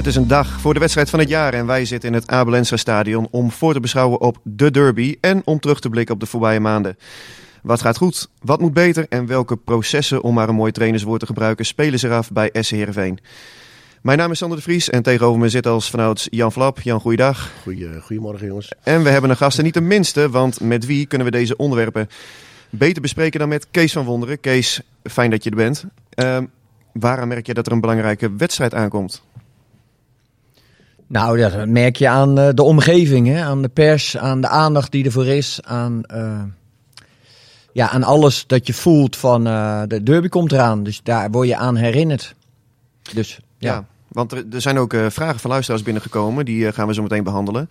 Het is een dag voor de wedstrijd van het jaar en wij zitten in het Abelensra Stadion om voor te beschouwen op de derby en om terug te blikken op de voorbije maanden. Wat gaat goed, wat moet beter en welke processen, om maar een mooi trainerswoord te gebruiken, spelen zich af bij SC Heerenveen. Mijn naam is Sander de Vries en tegenover me zit als vanouds Jan Flap. Jan, goeiedag. Goeie, goedemorgen jongens. En we hebben een gast en niet de minste, want met wie kunnen we deze onderwerpen beter bespreken dan met Kees van Wonderen. Kees, fijn dat je er bent. Uh, waaraan merk je dat er een belangrijke wedstrijd aankomt? Nou, dat merk je aan uh, de omgeving, hè? aan de pers, aan de aandacht die ervoor is, aan, uh, ja, aan alles dat je voelt van uh, de derby komt eraan. Dus daar word je aan herinnerd. Dus, ja. want er, zijn ook vragen van luisteraars binnengekomen, die gaan we zo meteen behandelen.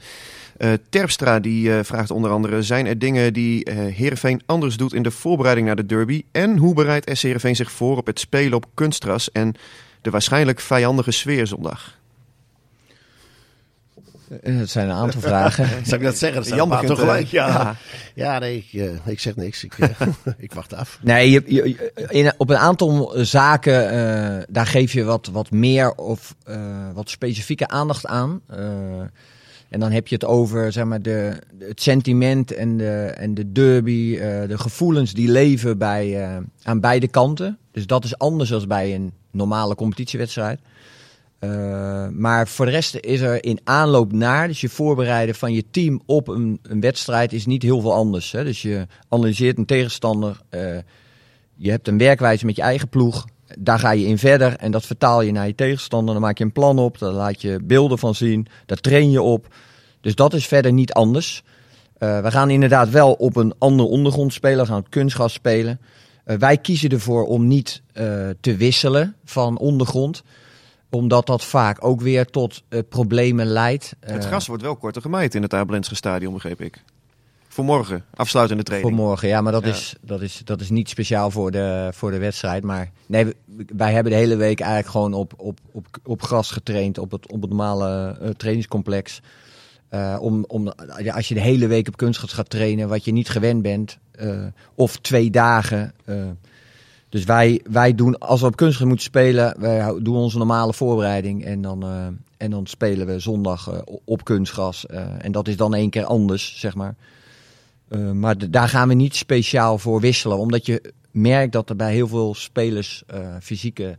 Terpstra die vraagt onder andere, zijn er dingen die Heerenveen anders doet in de voorbereiding naar de derby? En hoe bereidt SC Heerenveen zich voor op het spelen op kunstgras en de waarschijnlijk vijandige sfeer zondag? Het zijn een aantal vragen. Zou ik dat zeggen? Dat Jan begint gelijk. Ja. ja. ja, nee, ik, uh, ik zeg niks. Ik, uh, ik wacht af. Nee, je, je, in, op een aantal zaken, uh, daar geef je wat, wat meer of wat specifieke aandacht aan. en dan heb je het over zeg maar, de, het sentiment en de, en de derby, de gevoelens die leven bij, aan beide kanten. Dus dat is anders dan bij een normale competitiewedstrijd. Uh, maar voor de rest is er in aanloop naar, dus je voorbereiden van je team op een, een wedstrijd is niet heel veel anders. Hè? Dus je analyseert een tegenstander, uh, je hebt een werkwijze met je eigen ploeg, daar ga je in verder en dat vertaal je naar je tegenstander. Dan maak je een plan op, daar laat je beelden van zien, daar train je op. Dus dat is verder niet anders. Uh, we gaan inderdaad wel op een andere ondergrond spelen, we gaan op kunstgas spelen. wij kiezen ervoor om niet te wisselen van ondergrond omdat dat vaak ook weer tot uh, problemen leidt. Het gras wordt wel korter gemaaid in het Abelensche stadion, begreep ik. Voor morgen, afsluitende training. Voor morgen, ja, maar dat, ja. Is, dat, is, dat is niet speciaal voor de, voor de wedstrijd. Maar nee, wij hebben de hele week eigenlijk gewoon op, op, op, op gras getraind, op het, op het normale uh, trainingscomplex. Uh, om, om, ja, als je de hele week op kunstgras gaat trainen, wat je niet gewend bent, of twee dagen dus wij, wij doen, als we op kunstgras moeten spelen, wij doen onze normale voorbereiding. En dan, uh, en dan spelen we zondag uh, op kunstgras. Uh, en dat is dan één keer anders, zeg maar. maar daar gaan we niet speciaal voor wisselen. Omdat je merkt dat er bij heel veel spelers fysieke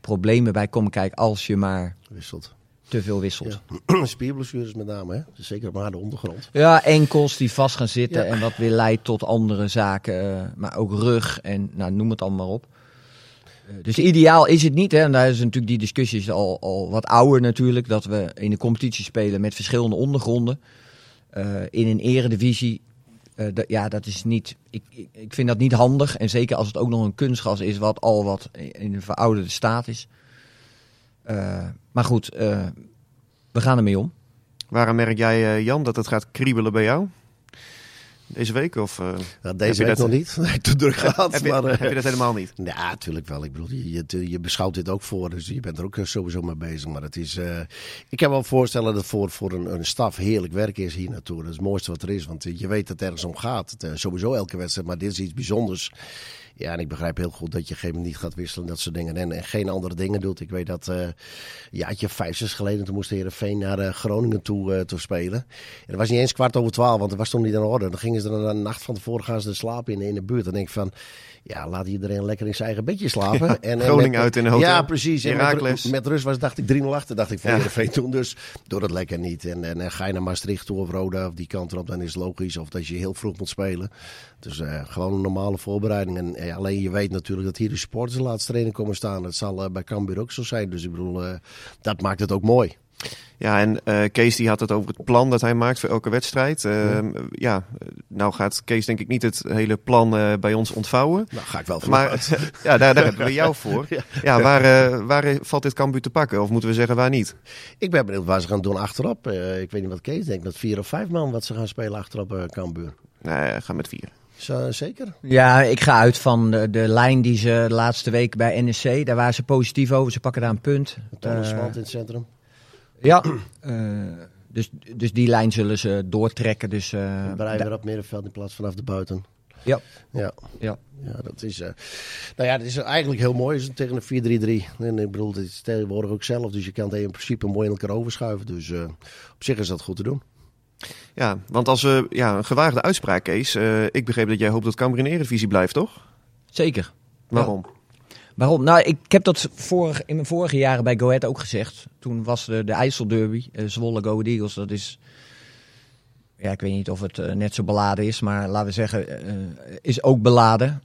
problemen bij komen kijken als je maar wisselt te veel wisselt. Ja. Spierblessures met name, hè? Dus zeker op de ondergrond. Ja, enkels die vast gaan zitten ja. en wat weer leidt tot andere zaken. Uh, maar ook rug en nou, noem het allemaal maar op. Uh, dus ideaal is het niet. Hè? En daar is natuurlijk die discussies al, al wat ouder natuurlijk. Dat we in de competitie spelen met verschillende ondergronden. Uh, in een eredivisie. ja, dat is niet. Ik, ik, ik vind dat niet handig. En zeker als het ook nog een kunstgas is, wat al wat in een verouderde staat is. Uh, maar goed, uh, we gaan ermee om. Waarom merk jij, uh, Jan, dat het gaat kriebelen bij jou? Deze week? Of, uh, nou, deze week dat... nog niet. Nee, te druk gehad. heb, je, maar, heb je dat helemaal niet? Ja, natuurlijk wel. Ik bedoel, je, je, je, beschouwt dit ook voor. Dus je bent er ook sowieso mee bezig. Maar het is... ik kan wel voorstellen dat voor, voor een, een staf heerlijk werk is hier naartoe. Dat is het mooiste wat er is. Want je weet dat het ergens om gaat. Het, sowieso elke wedstrijd. Maar dit is iets bijzonders. Ja, en ik begrijp heel goed dat je geen moment niet gaat wisselen dat soort dingen. En, en geen andere dingen doet. Ik weet dat uh, ja, je vijf, zes geleden toen moest Heerenveen naar uh, Groningen toe, uh, toe spelen. En dat was niet eens kwart over twaalf, want het was toen niet in orde. Dan gingen ze er een nacht van tevoren gaan ze slapen in, in de buurt. Dan denk ik van, ja, laat iedereen lekker in zijn eigen bedje slapen. Ja, en, Groningen met, uit in een hotel. Ja, precies. En met, met, rust was dacht ik 3-0 achter, dacht ik voor ja. Heerenveen toen. Dus doe dat lekker niet. En, en, en, ga je naar Maastricht toe of Roda of die kant erop, dan is het logisch. Of dat je heel vroeg moet spelen. Dus gewoon een normale voorbereiding. En, ja, alleen je weet natuurlijk dat hier de supporters de laatste training komen staan. Dat zal bij Cambuur ook zo zijn. Dus ik bedoel, dat maakt het ook mooi. Ja, en uh, Kees die had het over het plan dat hij maakt voor elke wedstrijd. Uh, ja. nou gaat Kees denk ik niet het hele plan uh, bij ons ontvouwen. Nou, ga ik wel voor. Maar ja, daar, daar hebben we jou voor. ja, ja waar, waar valt dit Cambuur te pakken? Of moeten we zeggen waar niet? Ik ben benieuwd waar ze gaan doen achterop. ik weet niet wat Kees denkt, met vier of vijf man wat ze gaan spelen achterop Cambuur. Nee, ga met vier. Zeker? Ja, ik ga uit van de, de, lijn die ze de laatste week bij NEC, daar waren ze positief over. Ze pakken daar een punt. Thomas in het centrum. Ja, uh, dus, dus die lijn zullen ze doortrekken. Dus, uh, Breien weer op middenveld in plaats vanaf de buiten. Ja. Ja. Ja. ja, dat is, uh, nou ja, dat is eigenlijk heel mooi is tegen een 4-3-3. En ik bedoel, het is tegenwoordig ook zelf, dus je kan het in principe mooi in elkaar overschuiven. Dus uh, op zich is dat goed te doen. Ja, want als we ja, een gewaagde uitspraak, Kees. Uh, ik begreep dat jij hoopt dat Cambuur in Eredivisie blijft, toch? Zeker. Waarom? Ja. Waarom? Nou, ik heb dat vorig, in mijn vorige jaren bij Go Ahead ook gezegd. Toen was de, de IJsselderby, uh, Zwolle Go Eagles, dat is... Ja, ik weet niet of het net zo beladen is, maar laten we zeggen, is ook beladen.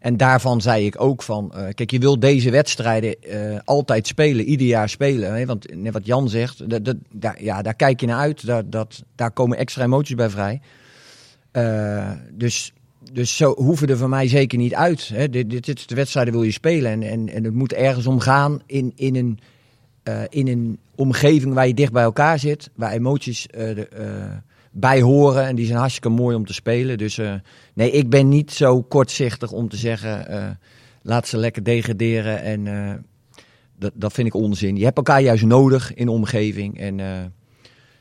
En daarvan zei ik ook van, kijk, je wil deze wedstrijden altijd spelen, ieder jaar spelen. Hè? Want net wat Jan zegt, dat, dat, daar, ja, daar kijk je naar uit, dat, dat, daar komen extra emoties bij vrij. dus dus zo hoeven er van mij zeker niet uit. Hè. Dit, dit, dit de wedstrijden wil je spelen. En, en, en het moet ergens om gaan in, in, een, in een omgeving waar je dicht bij elkaar zit. Waar emoties de, bij horen. En die zijn hartstikke mooi om te spelen. Dus nee, ik ben niet zo kortzichtig om te zeggen... laat ze lekker degraderen. En dat, dat vind ik onzin. Je hebt elkaar juist nodig in de omgeving. En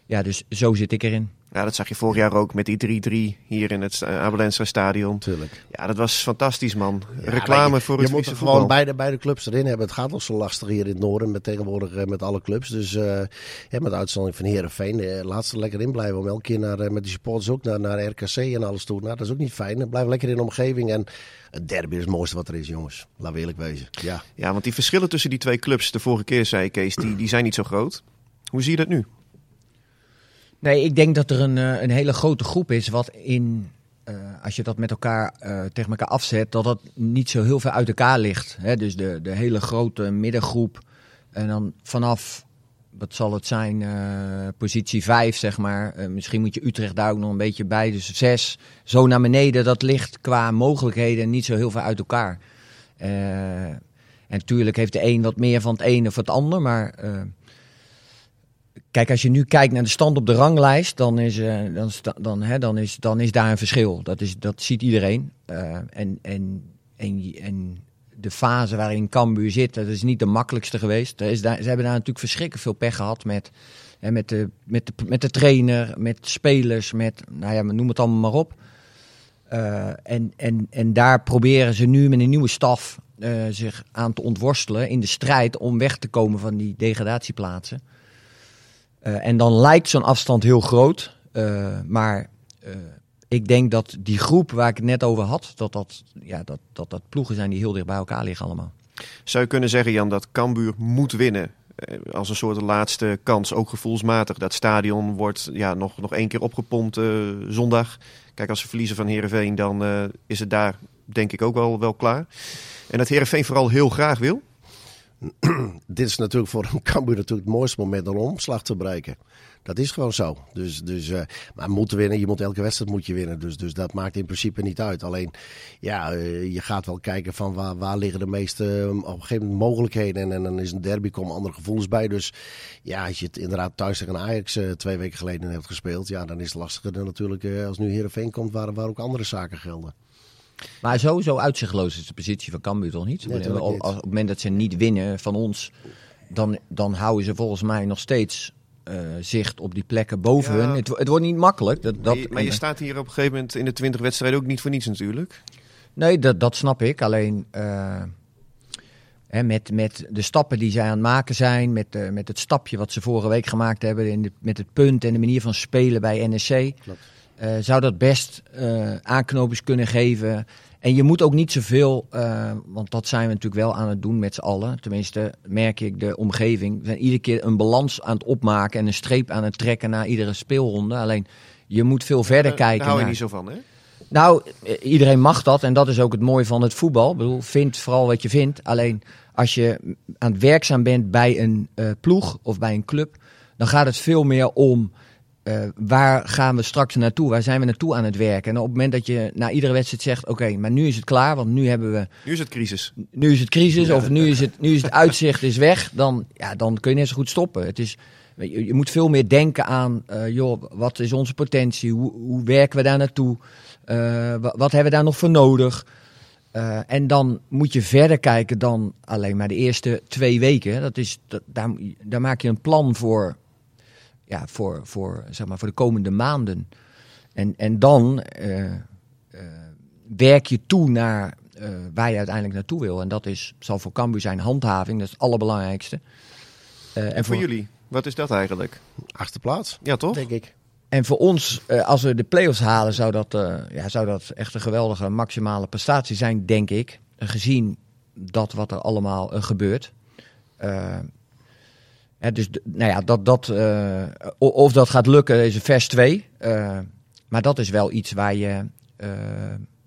ja, dus zo zit ik erin. Ja, dat zag je vorig jaar ook met die 3-3 hier in het Abelense stadion. Tuurlijk. Ja, dat was fantastisch, man. Ja, Reclame je, voor het Je moet gewoon beide, beide clubs erin hebben. Het gaat al zo lastig hier in het noorden met tegenwoordig uh, met alle clubs. Dus uh, ja, met uitzondering van Herenveen, uh, laat ze lekker in blijven. Om elke keer naar, met die supporters ook naar, naar RKC en alles toe. Nou, dat is ook niet fijn. Blijf lekker in de omgeving en het derby is het mooiste wat er is, jongens. Laat we eerlijk wezen. Ja. ja, want die verschillen tussen die twee clubs, de vorige keer zei Kees, die, die zijn niet zo groot. Hoe zie je dat nu? Nee, ik denk dat er een, een hele grote groep is wat in, uh, als je dat met elkaar uh, tegen elkaar afzet, dat dat niet zo heel veel uit elkaar ligt. Hè? Dus de, de hele grote middengroep en dan vanaf, wat zal het zijn, positie 5 zeg maar. misschien moet je Utrecht daar ook nog een beetje bij, dus 6. Zo naar beneden, dat ligt qua mogelijkheden niet zo heel veel uit elkaar. en natuurlijk heeft de een wat meer van het een of het ander, maar... Kijk, als je nu kijkt naar de stand op de ranglijst, dan is, uh, dan, dan, hè, dan, is, dan is daar een verschil. Dat, is, dat ziet iedereen. Uh, en, en, en, en de fase waarin Cambuur zit, dat is niet de makkelijkste geweest. Is daar, ze hebben daar natuurlijk verschrikkelijk veel pech gehad met, hè, met, de, met, de, trainer, met spelers, met, nou ja, noem het allemaal maar op. Uh, en, en, en daar proberen ze nu met een nieuwe staf zich aan te ontworstelen in de strijd om weg te komen van die degradatieplaatsen. Uh, en dan lijkt zo'n afstand heel groot. Uh, maar uh, ik denk dat die groep waar ik het net over had, dat dat, ja, dat, dat, dat ploegen zijn die heel dicht bij elkaar liggen allemaal. Zou je kunnen zeggen, Jan, dat Cambuur moet winnen? Als een soort laatste kans, ook gevoelsmatig. Dat stadion wordt ja, nog, nog één keer opgepompt zondag. Kijk, als ze verliezen van Heerenveen, dan is het daar denk ik ook wel, wel klaar. En dat Heerenveen vooral heel graag wil? dit is natuurlijk voor een Cambuur natuurlijk het mooiste moment om omslag te bereiken. Dat is gewoon zo. Dus, dus, uh, maar moeten winnen, je moet elke wedstrijd moet je winnen. Dus, dus dat maakt in principe niet uit. Alleen, ja, uh, je gaat wel kijken van waar, waar liggen de meeste uh, op een gegeven moment mogelijkheden. En, en dan is een derby, komen andere gevoelens bij. Dus ja, als je het inderdaad thuis tegen Ajax twee weken geleden hebt gespeeld. Ja, dan is het lastiger dan natuurlijk als nu Heerenveen komt waar, waar ook andere zaken gelden. Maar sowieso uitzichtloos is de positie van Cambuur toch niet? Nee, op, op, het moment dat ze niet winnen van ons, dan, dan houden ze volgens mij nog steeds uh, zicht op die plekken boven ja. hun. Het, het, wordt niet makkelijk. Dat, dat, maar, je, maar je staat hier op een gegeven moment in de 20 wedstrijden ook niet voor niets natuurlijk. Nee, dat, dat snap ik. Alleen uh, hè, met, met de stappen die zij aan het maken zijn, met, uh, met het stapje wat ze vorige week gemaakt hebben, in de, met het punt en de manier van spelen bij NEC. Klopt. Uh, zou dat best uh, aanknopings kunnen geven. En je moet ook niet zoveel, uh, want dat zijn we natuurlijk wel aan het doen met z'n allen. Tenminste, merk ik de omgeving. We zijn iedere keer een balans aan het opmaken en een streep aan het trekken na iedere speelronde. Alleen, je moet veel verder kijken. Daar hou je naar... niet zo van, hè? Nou, eh, iedereen mag dat en dat is ook het mooie van het voetbal. Ik bedoel, vind vooral wat je vindt. Alleen als je aan het werkzaam bent bij een uh, ploeg of bij een club, dan gaat het veel meer om uh, waar gaan we straks naartoe? Waar zijn we naartoe aan het werken? En op het moment dat je na iedere wedstrijd zegt: Oké, maar nu is het klaar, want nu hebben we. Nu is het crisis. Nu is het crisis, ja. of nu is het, nu is het uitzicht is weg. Dan, ja, dan kun je net zo goed stoppen. Het is, je, je moet veel meer denken aan: uh, joh, wat is onze potentie? Hoe, hoe werken we daar naartoe? Uh, wat, wat hebben we daar nog voor nodig? Uh, en dan moet je verder kijken dan alleen maar de eerste twee weken. Dat is, dat, daar, daar maak je een plan voor ja, voor, voor, zeg maar, voor de komende maanden. En, en dan uh, uh, werk je toe naar uh, waar je uiteindelijk naartoe wil. En dat is, zal voor Cambuur zijn handhaving, dat is het allerbelangrijkste. en voor, voor, jullie, wat is dat eigenlijk? Achterplaats. Ja, toch? Denk ik. En voor ons, als we de play-offs halen, zou dat, ja, zou dat echt een geweldige maximale prestatie zijn, denk ik. Gezien dat wat er allemaal gebeurt. Dus nou ja, dat, dat, uh, of dat gaat lukken is vers 2. Uh, maar dat is wel iets waar je, uh,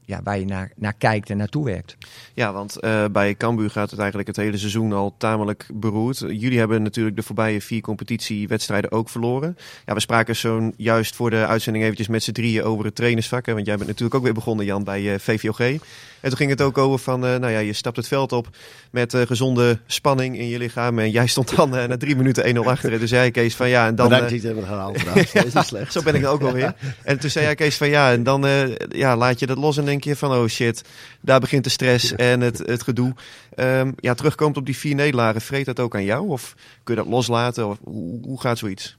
ja, waar je naar, naar kijkt en naartoe werkt. Ja, want bij Cambuur gaat het eigenlijk het hele seizoen al tamelijk beroerd. Jullie hebben natuurlijk de voorbije vier competitiewedstrijden ook verloren. Ja, we spraken zo'n juist voor de uitzending eventjes met z'n drieën over het trainersvak. Want jij bent natuurlijk ook weer begonnen, Jan, bij VVOG. En toen ging het ook over van, uh, nou ja, je stapt het veld op met uh, gezonde spanning in je lichaam. En jij stond dan uh, na drie minuten 1-0 achter. Dus zei Kees van ja, en dan... Bedankt niet hebben gehaald ja, slecht. Zo ben ik dan ook wel weer. En toen zei jij Kees van ja, en dan ja, laat je dat los en denk je van oh shit, daar begint de stress en het, het gedoe. Um, ja, terugkomt op die vier nederlagen, vreet dat ook aan jou? Of kun je dat loslaten? Of hoe, hoe gaat zoiets?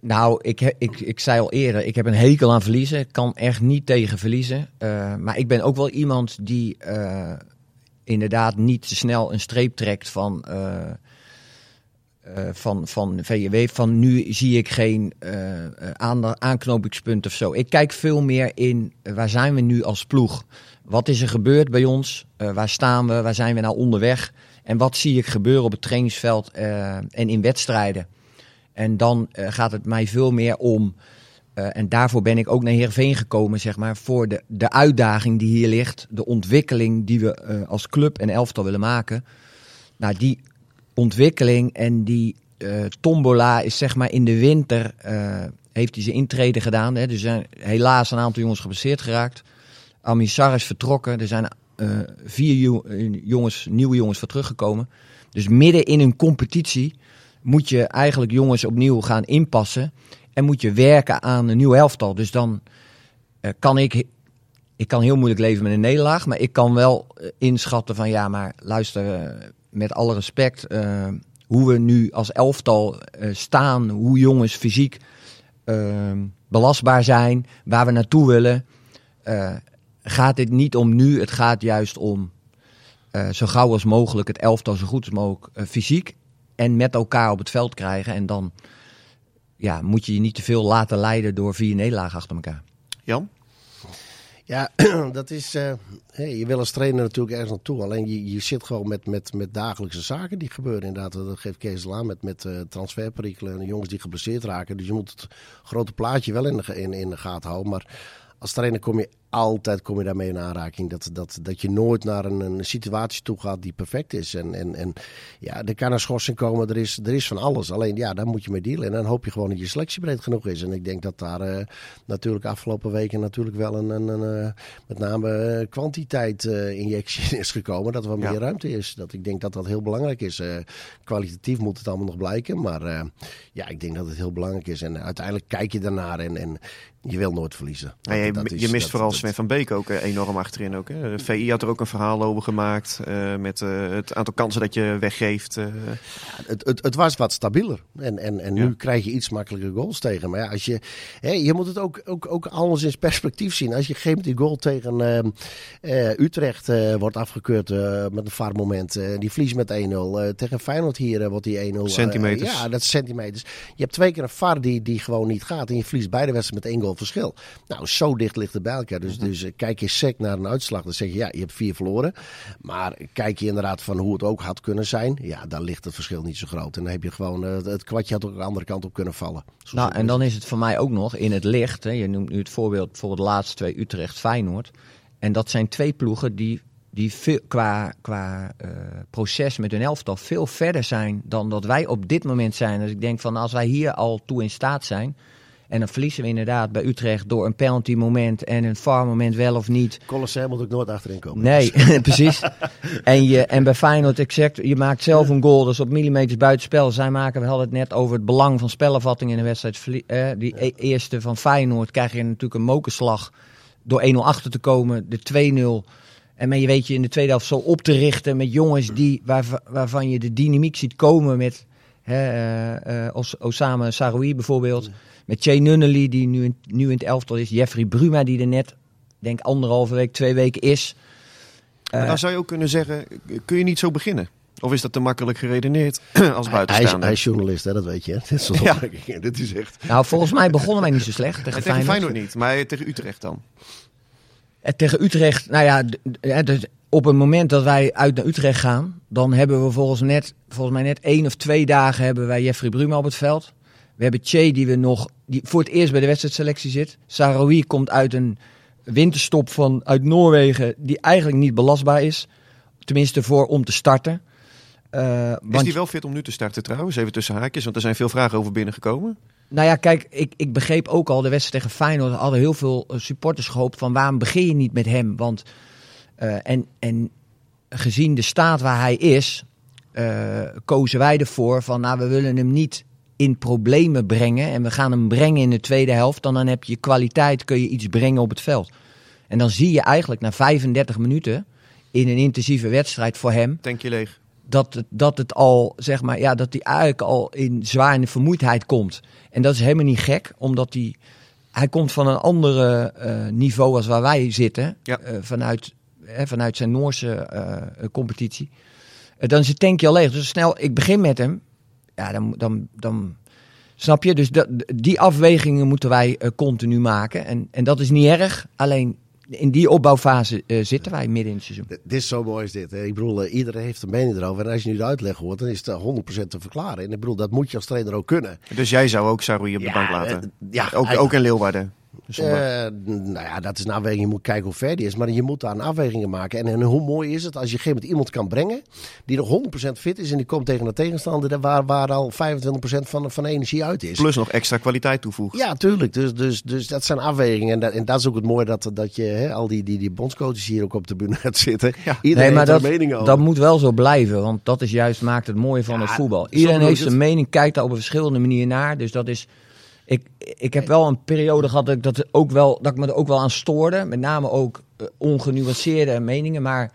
Nou, ik, ik, ik zei al eerder, ik heb een hekel aan verliezen. Ik kan echt niet tegen verliezen. Uh, maar ik ben ook wel iemand die uh, inderdaad niet te snel een streep trekt van, uh, van, van VJW. Van nu zie ik geen aanknopingspunt of zo. Ik kijk veel meer in waar zijn we nu als ploeg? Wat is er gebeurd bij ons? waar staan we? Waar zijn we nou onderweg? En wat zie ik gebeuren op het trainingsveld en in wedstrijden? En dan gaat het mij veel meer om, en daarvoor ben ik ook naar Heerenveen gekomen, zeg maar, voor de, de uitdaging die hier ligt, de ontwikkeling die we als club en elftal willen maken. Nou, die ontwikkeling en die tombola is zeg maar in de winter, heeft hij zijn intrede gedaan. Hè. Er zijn helaas een aantal jongens geblesseerd geraakt. Amisar is vertrokken, er zijn vier jongens, nieuwe jongens voor teruggekomen. Dus midden in een competitie moet je eigenlijk jongens opnieuw gaan inpassen. En moet je werken aan een nieuw elftal. Dus dan kan ik. Ik kan heel moeilijk leven met een nederlaag. Maar ik kan wel inschatten van ja, maar luister, met alle respect. hoe we nu als elftal staan. Hoe jongens fysiek belastbaar zijn. Waar we naartoe willen. gaat dit niet om nu. Het gaat juist om zo gauw als mogelijk het elftal zo goed als mogelijk fysiek en met elkaar op het veld krijgen. En dan ja, moet je je niet te veel laten leiden door vier nederlagen achter elkaar. Jan? Ja, dat is. Hey, je wil als trainer natuurlijk ergens naartoe. Alleen je, je zit gewoon met, met, met dagelijkse zaken die gebeuren. Inderdaad, dat geeft Kees aan met, met uh, transferperikelen en jongens die geblesseerd raken. Dus je moet het grote plaatje wel in de, in, in de gaten houden. Maar als trainer kom je altijd kom je daarmee in aanraking. Dat, dat, dat je nooit naar een, een situatie toe gaat die perfect is. En, en, en ja, er kan een schorsing komen, er is, er is van alles. Alleen ja, daar moet je mee dealen. En dan hoop je gewoon dat je selectie breed genoeg is. En ik denk dat daar uh, natuurlijk afgelopen weken natuurlijk wel een, een, een uh, met name uh, kwantiteit injectie is gekomen. Dat er wat meer ja. ruimte is. Dat ik denk dat dat heel belangrijk is. kwalitatief moet het allemaal nog blijken. Maar ja, ik denk dat het heel belangrijk is. En uiteindelijk kijk je daarnaar en, en je wil nooit verliezen. Ja, je, is, je, mist dat, vooral Sven van Beek ook enorm achterin. Ook, hè. De VI had er ook een verhaal over gemaakt. Uh, met uh, het aantal kansen dat je weggeeft. Uh. Het, het, het, was wat stabieler. En, en, en nu ja. krijg je iets makkelijker goals tegen. Maar ja, als je, hè, je moet het ook, ook, ook alles in perspectief zien. Als je geeft die goal tegen Utrecht wordt afgekeurd met een vaar moment. die verliest met 1-0. tegen Feyenoord hier wordt die 1-0. Centimeters. ja, dat is centimeters. Je hebt twee keer een VAR die, die gewoon niet gaat. En je verliest beide wedstrijden met één goal verschil. Nou, zo dicht ligt het bij elkaar. Dus Dus, dus eh, kijk je sec naar een uitslag, dan zeg je ja, je hebt vier verloren. Maar kijk je inderdaad van hoe het ook had kunnen zijn, ja, dan ligt het verschil niet zo groot. En dan heb je gewoon, eh, het kwartje had ook de andere kant op kunnen vallen. Zo Nou, en dan is het voor mij ook nog in het licht. Hè, je noemt nu het voorbeeld bijvoorbeeld de laatste twee Utrecht-Feyenoord. En dat zijn twee ploegen die, die veel, qua, qua eh, proces met hun elftal veel verder zijn dan dat wij op dit moment zijn. Dus ik denk van als wij hier al toe in staat zijn. En dan verliezen we inderdaad bij Utrecht door een penalty moment en een VAR moment wel of niet. Colosseum moet ook nooit achterin komen. Nee, precies. En, je, en bij Feyenoord exact, je maakt zelf een goal, dus op millimeters buitenspel. Zij maken, we hadden het net over het belang van spelervatting in de wedstrijd. Eh, die e- eerste van Feyenoord krijg je natuurlijk een mokerslag door 1-0 achter te komen, de 2-0. En maar je weet je in de tweede helft zo op te richten met jongens die, waarva- waarvan je de dynamiek ziet komen met hè, eh, eh, Os- Osama Saroui bijvoorbeeld. Met Jay Nunnally die nu in, nu in het elftal is. Jeffrey Bruma die er net, denk anderhalve week, twee weken is. Maar Eh, dan zou je ook kunnen zeggen, kun je niet zo beginnen? Of is dat te makkelijk geredeneerd als Hij is, buitenstaander? hij is journalist, hè, dat weet je. hè. Dit is Ja. Dit is echt... Nou, volgens mij begonnen wij niet zo slecht tegen, Feyenoord. Feyenoord niet, maar tegen Utrecht dan. Eh, Tegen Utrecht, nou ja, dus op het moment dat wij uit naar Utrecht gaan, dan hebben we volgens, net, volgens mij net één of twee dagen hebben wij Jeffrey Bruma op het veld. We hebben Che die we nog, die voor het eerst bij de wedstrijdselectie zit. Saroui komt uit een winterstop van, uit Noorwegen die eigenlijk niet belastbaar is. Tenminste voor om te starten. Eh, Is want- die wel fit om nu te starten trouwens? Even tussen haakjes, want er zijn veel vragen over binnengekomen. Nou ja, kijk, ik, ik begreep ook al de wedstrijd tegen Feyenoord. Hadden heel veel eh, supporters gehoopt van waarom begin je niet met hem? Want, eh, en, en gezien de staat waar hij is, eh, kozen wij ervoor van nou, we willen hem niet in problemen brengen. En we gaan hem brengen in de tweede helft. Dan, dan heb je kwaliteit, kun je iets brengen op het veld. En dan zie je eigenlijk na 35 minuten in een intensieve wedstrijd voor hem Tank je leeg. dat het, dat het al, zeg maar, ja, dat hij eigenlijk al in zwaar in de vermoeidheid komt. En dat is helemaal niet gek, omdat hij, hij komt van een andere eh, niveau als waar wij zitten, Ja. vanuit, hè, vanuit zijn Noorse eh, competitie. Eh, dan is het tankje al leeg. Dus snel, ik begin met hem, ja, dan, dan, dan snap je. Dus dat, die afwegingen moeten wij eh, continu maken. En, en dat is niet erg, alleen in die opbouwfase eh, zitten wij midden in het seizoen. Dit is zo mooi is dit. Hè. Ik bedoel, iedereen heeft een mening erover. En als je nu de uitleg hoort, dan is het eh, 100% te verklaren. En ik bedoel, dat moet je als trainer ook kunnen. Dus jij zou ook Saroui op de Ja, bank laten? ja, ook, ook in Leeuwarden? Eh, nou ja, dat is een afweging. Je moet kijken hoe ver die is. Maar je moet daar een afwegingen maken. En, en hoe mooi is het als je op een gegeven moment iemand kan brengen. die nog 100% fit is. en die komt tegen een tegenstander. waar, waar al 25% van, van de energie uit is. Plus nog extra kwaliteit toevoegt. Ja, tuurlijk. Dus, dus, dus dat zijn afwegingen. En dat, en dat is ook het mooie dat, dat je hè, al die, die, die bondscoaches hier ook op de bühne hebt zitten. Ja. Iedereen nee, maar heeft er dat, een mening over. dat moet wel zo blijven, want dat is juist maakt het mooie van Ja, het voetbal. Iedereen heeft zijn mening, kijkt daar op een verschillende manier naar. Dus dat is. Ik, ik heb wel een periode gehad dat ik, dat ook wel, dat ik me er ook wel aan stoorde. Met name ook eh, ongenuanceerde meningen. Maar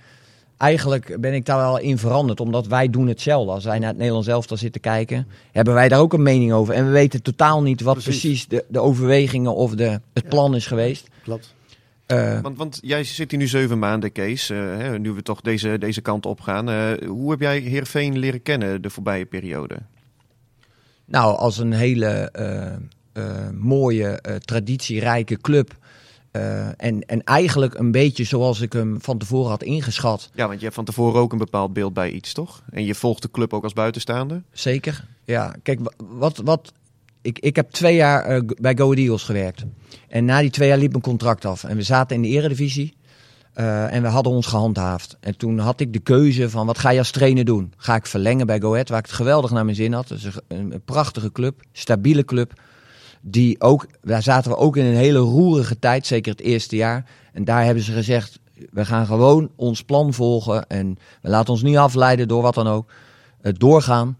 eigenlijk ben ik daar wel in veranderd. Omdat wij doen hetzelfde. Als wij naar het Nederlands elftal zitten kijken, hebben wij daar ook een mening over. En we weten totaal niet wat precies, Precies. de, de overwegingen of de, het plan is geweest. Klopt. Eh, Want, want jij zit hier nu zeven maanden, Kees. eh, hè, nu we toch deze, deze kant op gaan. Eh, hoe heb jij Heerenveen leren kennen de voorbije periode? Nou, als een hele mooie, eh, traditierijke club. Eh, en, en eigenlijk een beetje zoals ik hem van tevoren had ingeschat. Ja, want je hebt van tevoren ook een bepaald beeld bij iets, toch? En je volgt de club ook als buitenstaander. Zeker. Ja, kijk, wa- wat, wat, ik, ik heb twee jaar eh, bij Go Eagles gewerkt. En na die twee jaar liep mijn contract af. En we zaten in de eredivisie. eh, en we hadden ons gehandhaafd. En toen had ik de keuze van wat ga je als trainer doen? Ga ik verlengen bij Go Ahead, waar ik het geweldig naar mijn zin had. Dus een, een prachtige club, stabiele club. Die ook, daar zaten we ook in een hele roerige tijd, zeker het eerste jaar. En daar hebben ze gezegd, we gaan gewoon ons plan volgen. En we laten ons niet afleiden door wat dan ook. eh, doorgaan.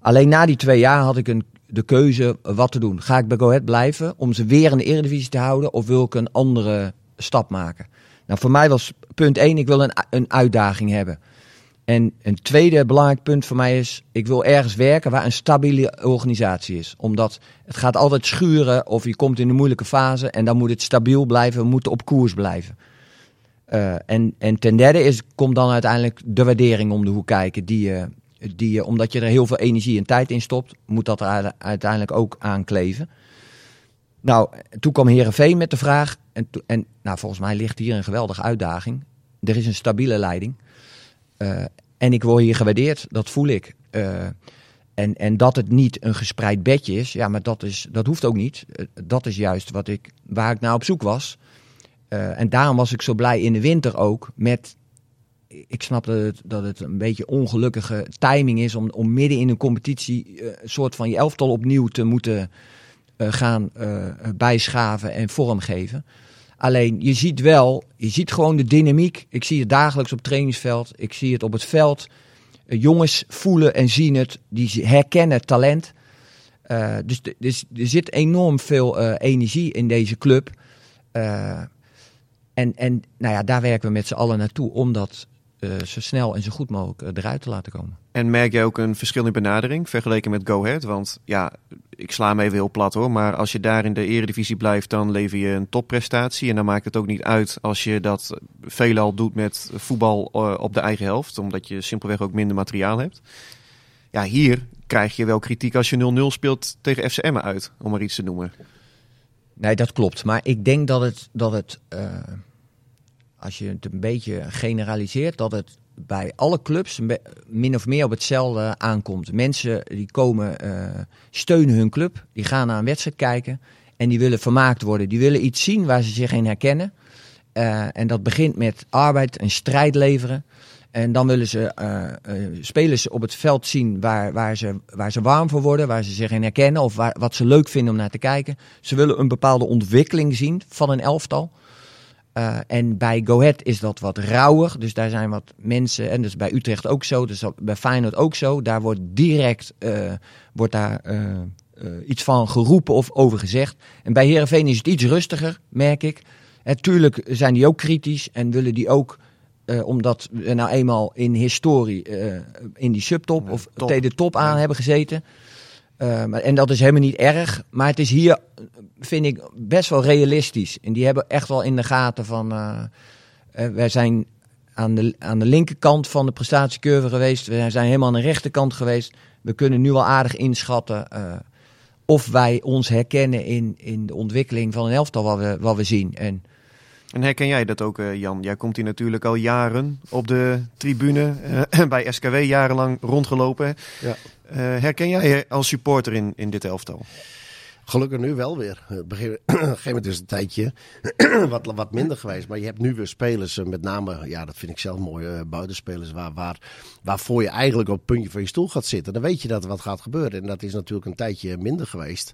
Alleen na die twee jaar had ik een, de keuze wat te doen. Ga ik bij Go Ahead blijven om ze weer in de Eredivisie te houden? Of wil ik een andere stap maken? Nou, voor mij was punt één, ik wil een, een uitdaging hebben. En een tweede belangrijk punt voor mij is, ik wil ergens werken waar een stabiele organisatie is. Omdat het gaat altijd schuren of je komt in een moeilijke fase en dan moet het stabiel blijven, we moeten op koers blijven. Eh, en, en ten derde is, komt dan uiteindelijk de waardering om de hoek kijken. Die, je- die, je- omdat je er heel veel energie en tijd in stopt, moet dat er uite- uiteindelijk ook aankleven. Nou, toen kwam Herenveen met de vraag: en, en nou, volgens mij ligt hier een geweldige uitdaging. Er is een stabiele leiding. Eh, en ik word hier gewaardeerd, dat voel ik. Eh, en, en dat het niet een gespreid bedje is, ja, maar dat, is, dat hoeft ook niet. Eh, dat is juist wat ik, waar ik naar op zoek was. Eh, en daarom was ik zo blij in de winter ook met. Ik snap dat het, dat het een beetje ongelukkige timing is om, om midden in een competitie een soort van je elftal opnieuw te moeten gaan bijschaven en vormgeven. Alleen je ziet wel, je ziet gewoon de dynamiek. Ik zie het dagelijks op trainingsveld. Ik zie het op het veld. Eh, jongens voelen en zien het. Die herkennen talent. Eh, dus, dus er zit enorm veel eh, energie in deze club. En, en nou ja, daar werken we met z'n allen naartoe om dat zo snel en zo goed mogelijk eh, eruit te laten komen. En merk jij ook een verschil in benadering vergeleken met Go Ahead? Want ja, ik sla hem even heel plat hoor. Maar als je daar in de eredivisie blijft, dan lever je een topprestatie. En dan maakt het ook niet uit als je dat veelal doet met voetbal eh, op de eigen helft. Omdat je simpelweg ook minder materiaal hebt. Ja, hier krijg je wel kritiek als je 0-0 speelt tegen FCM uit, om maar iets te noemen. Nee, dat klopt. Maar ik denk dat het, dat het eh, als je het een beetje generaliseert, dat het bij alle clubs min of meer op hetzelfde aankomt. Mensen die komen, eh, steunen hun club, die gaan naar een wedstrijd kijken en die willen vermaakt worden. Die willen iets zien waar ze zich in herkennen. Eh, en dat begint met arbeid en strijd leveren. En dan willen ze eh, spelers op het veld zien waar, waar, ze, waar ze warm voor worden, waar ze zich in herkennen of waar, wat ze leuk vinden om naar te kijken. Ze willen een bepaalde ontwikkeling zien van een elftal. Eh, en bij Go Ahead is dat wat rauwer. Dus daar zijn wat mensen, en dat is bij Utrecht ook zo, dus bij Feyenoord ook zo. Daar wordt direct eh, wordt daar, eh, iets van geroepen of over gezegd. En bij Herenveen is het iets rustiger, merk ik. En tuurlijk zijn die ook kritisch en willen die ook, omdat we nou eenmaal in historie in die subtop Ja, of tegen de top aan hebben gezeten. Eh, en dat is helemaal niet erg. Maar het is hier, vind ik, best wel realistisch. En die hebben echt wel in de gaten van... eh, eh, wij zijn aan de, aan de linkerkant van de prestatiecurve geweest. We zijn helemaal aan de rechterkant geweest. We kunnen nu al aardig inschatten... of wij ons herkennen in, in de ontwikkeling van een elftal wat we, wat we zien. En En herken jij dat ook, eh, Jan? Jij komt hier natuurlijk al jaren op de tribune, eh, bij SKW jarenlang rondgelopen. Ja. Eh, herken jij je als supporter in, in dit elftal? Gelukkig nu wel weer. Op een gegeven moment is het een tijdje wat, wat minder geweest. Maar je hebt nu weer spelers, met name, ja, dat vind ik zelf mooi, eh, buitenspelers, waar, waar, waarvoor je eigenlijk op het puntje van je stoel gaat zitten. Dan weet je dat er wat gaat gebeuren. En dat is natuurlijk een tijdje minder geweest.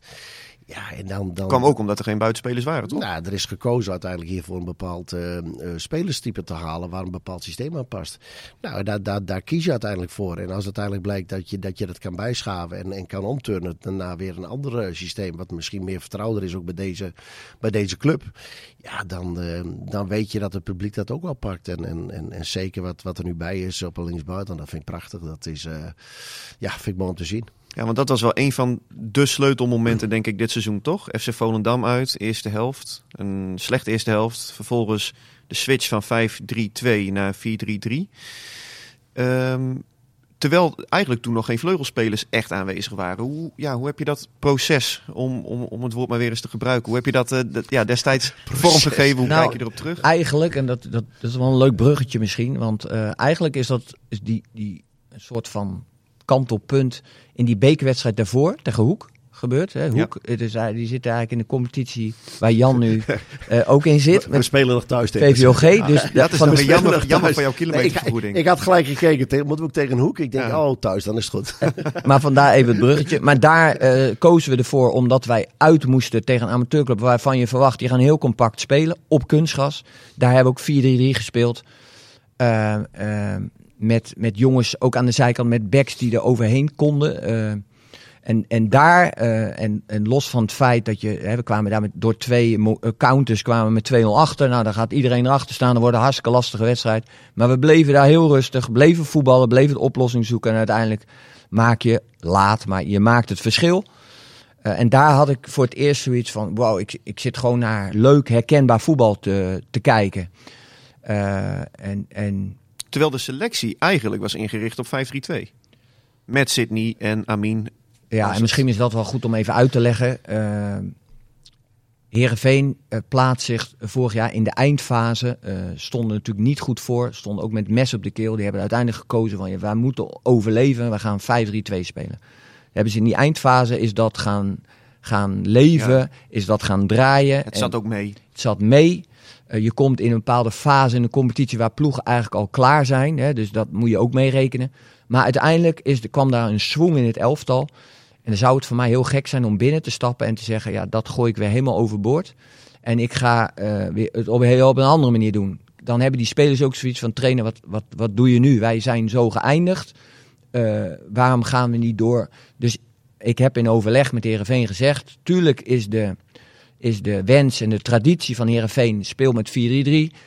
Ja, en dan, dan, kwam ook omdat er geen buitenspelers waren, toch? Nou, er is gekozen uiteindelijk hier voor een bepaald eh, eh, spelerstype te halen waar een bepaald systeem aan past. Nou, daar, daar, daar kies je uiteindelijk voor. En als uiteindelijk blijkt dat je dat, je dat kan bijschaven en, en kan omturnen naar weer een ander eh, systeem, wat misschien meer vertrouwder is ook bij deze, bij deze club. Ja, dan, dan weet je dat het publiek dat ook wel pakt. En, en, en, en zeker wat, wat er nu bij is op een linksbuiten, dat vind ik prachtig. Dat is, ja, vind ik mooi om te zien. Ja, want dat was wel een van de sleutelmomenten, denk ik, dit seizoen, toch? FC Volendam uit, eerste helft. Een slechte eerste helft. Vervolgens de switch van 5-3-2 naar 4-3-3. Ehm, terwijl eigenlijk toen nog geen vleugelspelers echt aanwezig waren. Hoe, ja, hoe heb je dat proces, om, om, om het woord maar weer eens te gebruiken, hoe heb je dat, eh, dat ja, destijds vormgegeven? Hoe Nou, kijk je erop terug? Eigenlijk, en dat, dat, dat is wel een leuk bruggetje misschien, want eh, eigenlijk is dat is die, die een soort van kantelpunt in die bekerwedstrijd daarvoor tegen Hoek gebeurd. Hè? Hoek, het is, eigenlijk- die zit eigenlijk in de competitie waar Jan nu eh, ook in zit. We Met spelen nog thuis tegen VVOG. Dus dat is van de- jammer, jammer van jouw Nee, ik, kilometervergoeding. ik had gelijk gekeken. Tegen, moeten we ook tegen een hoek? Ik denk, Ja. oh, thuis, dan is het goed. Maar vandaar even het bruggetje. Maar daar eh, kozen we ervoor omdat wij uit moesten tegen een amateurclub waarvan je verwacht, die gaan heel compact spelen op kunstgas. Daar hebben we ook 4-3-3 gespeeld. Eh, met, met jongens ook aan de zijkant met backs die er overheen konden. Eh, en, en daar, eh, en, en los van het feit dat je, hè, we kwamen daar met, door twee eh, counters kwamen we met 2-0 achter. Nou, dan gaat iedereen erachter staan. Dan wordt een hartstikke lastige wedstrijd. Maar we bleven daar heel rustig, bleven voetballen, bleven de oplossing zoeken. En uiteindelijk maak je laat, maar je maakt het verschil. En daar had ik voor het eerst zoiets van: wow, ik, ik zit gewoon naar leuk, herkenbaar voetbal te, te kijken. En, en Terwijl de selectie eigenlijk was ingericht op 5-3-2. Met Sydney en Amin. Ja, en misschien is dat wel goed om even uit te leggen. Eh, Heerenveen uh, plaatst zich vorig jaar in de eindfase. Uh, stonden natuurlijk niet goed voor. Stonden ook met mes op de keel. Die hebben uiteindelijk gekozen van ja, wij moeten overleven. We gaan 5-3-2 spelen. Hebben ze in die eindfase is dat gaan, gaan leven. Ja. Is dat gaan draaien. Het zat ook mee. Het zat mee. Uh, je komt in een bepaalde fase in de competitie waar ploegen eigenlijk al klaar zijn. Hè, dus dat moet je ook meerekenen. Maar uiteindelijk is, er kwam daar een swing in het elftal. En dan zou het voor mij heel gek zijn om binnen te stappen en te zeggen: ja, dat gooi ik weer helemaal overboord. En ik ga uh, weer het op, op een andere manier doen. Dan hebben die spelers ook zoiets van: trainer, wat, wat, wat doe je nu? Wij zijn zo geëindigd. Uh, waarom gaan we niet door? Dus ik heb in overleg met Herenveen gezegd: tuurlijk is de, is de wens en de traditie van Herenveen: speel met 4-3-3,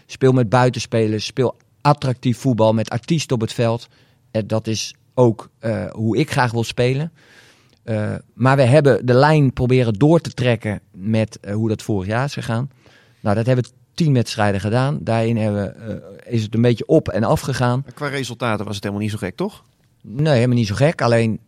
speel met buitenspelers, speel attractief voetbal met artiesten op het veld. En dat is ook uh, hoe ik graag wil spelen. Uh, maar we hebben de lijn proberen door te trekken met uh, hoe dat vorig jaar is gegaan. Nou, dat hebben we tien wedstrijden gedaan. Daarin hebben, is het een beetje op en af gegaan. Qua resultaten was het helemaal niet zo gek, toch? Nee, helemaal niet zo gek. Alleen,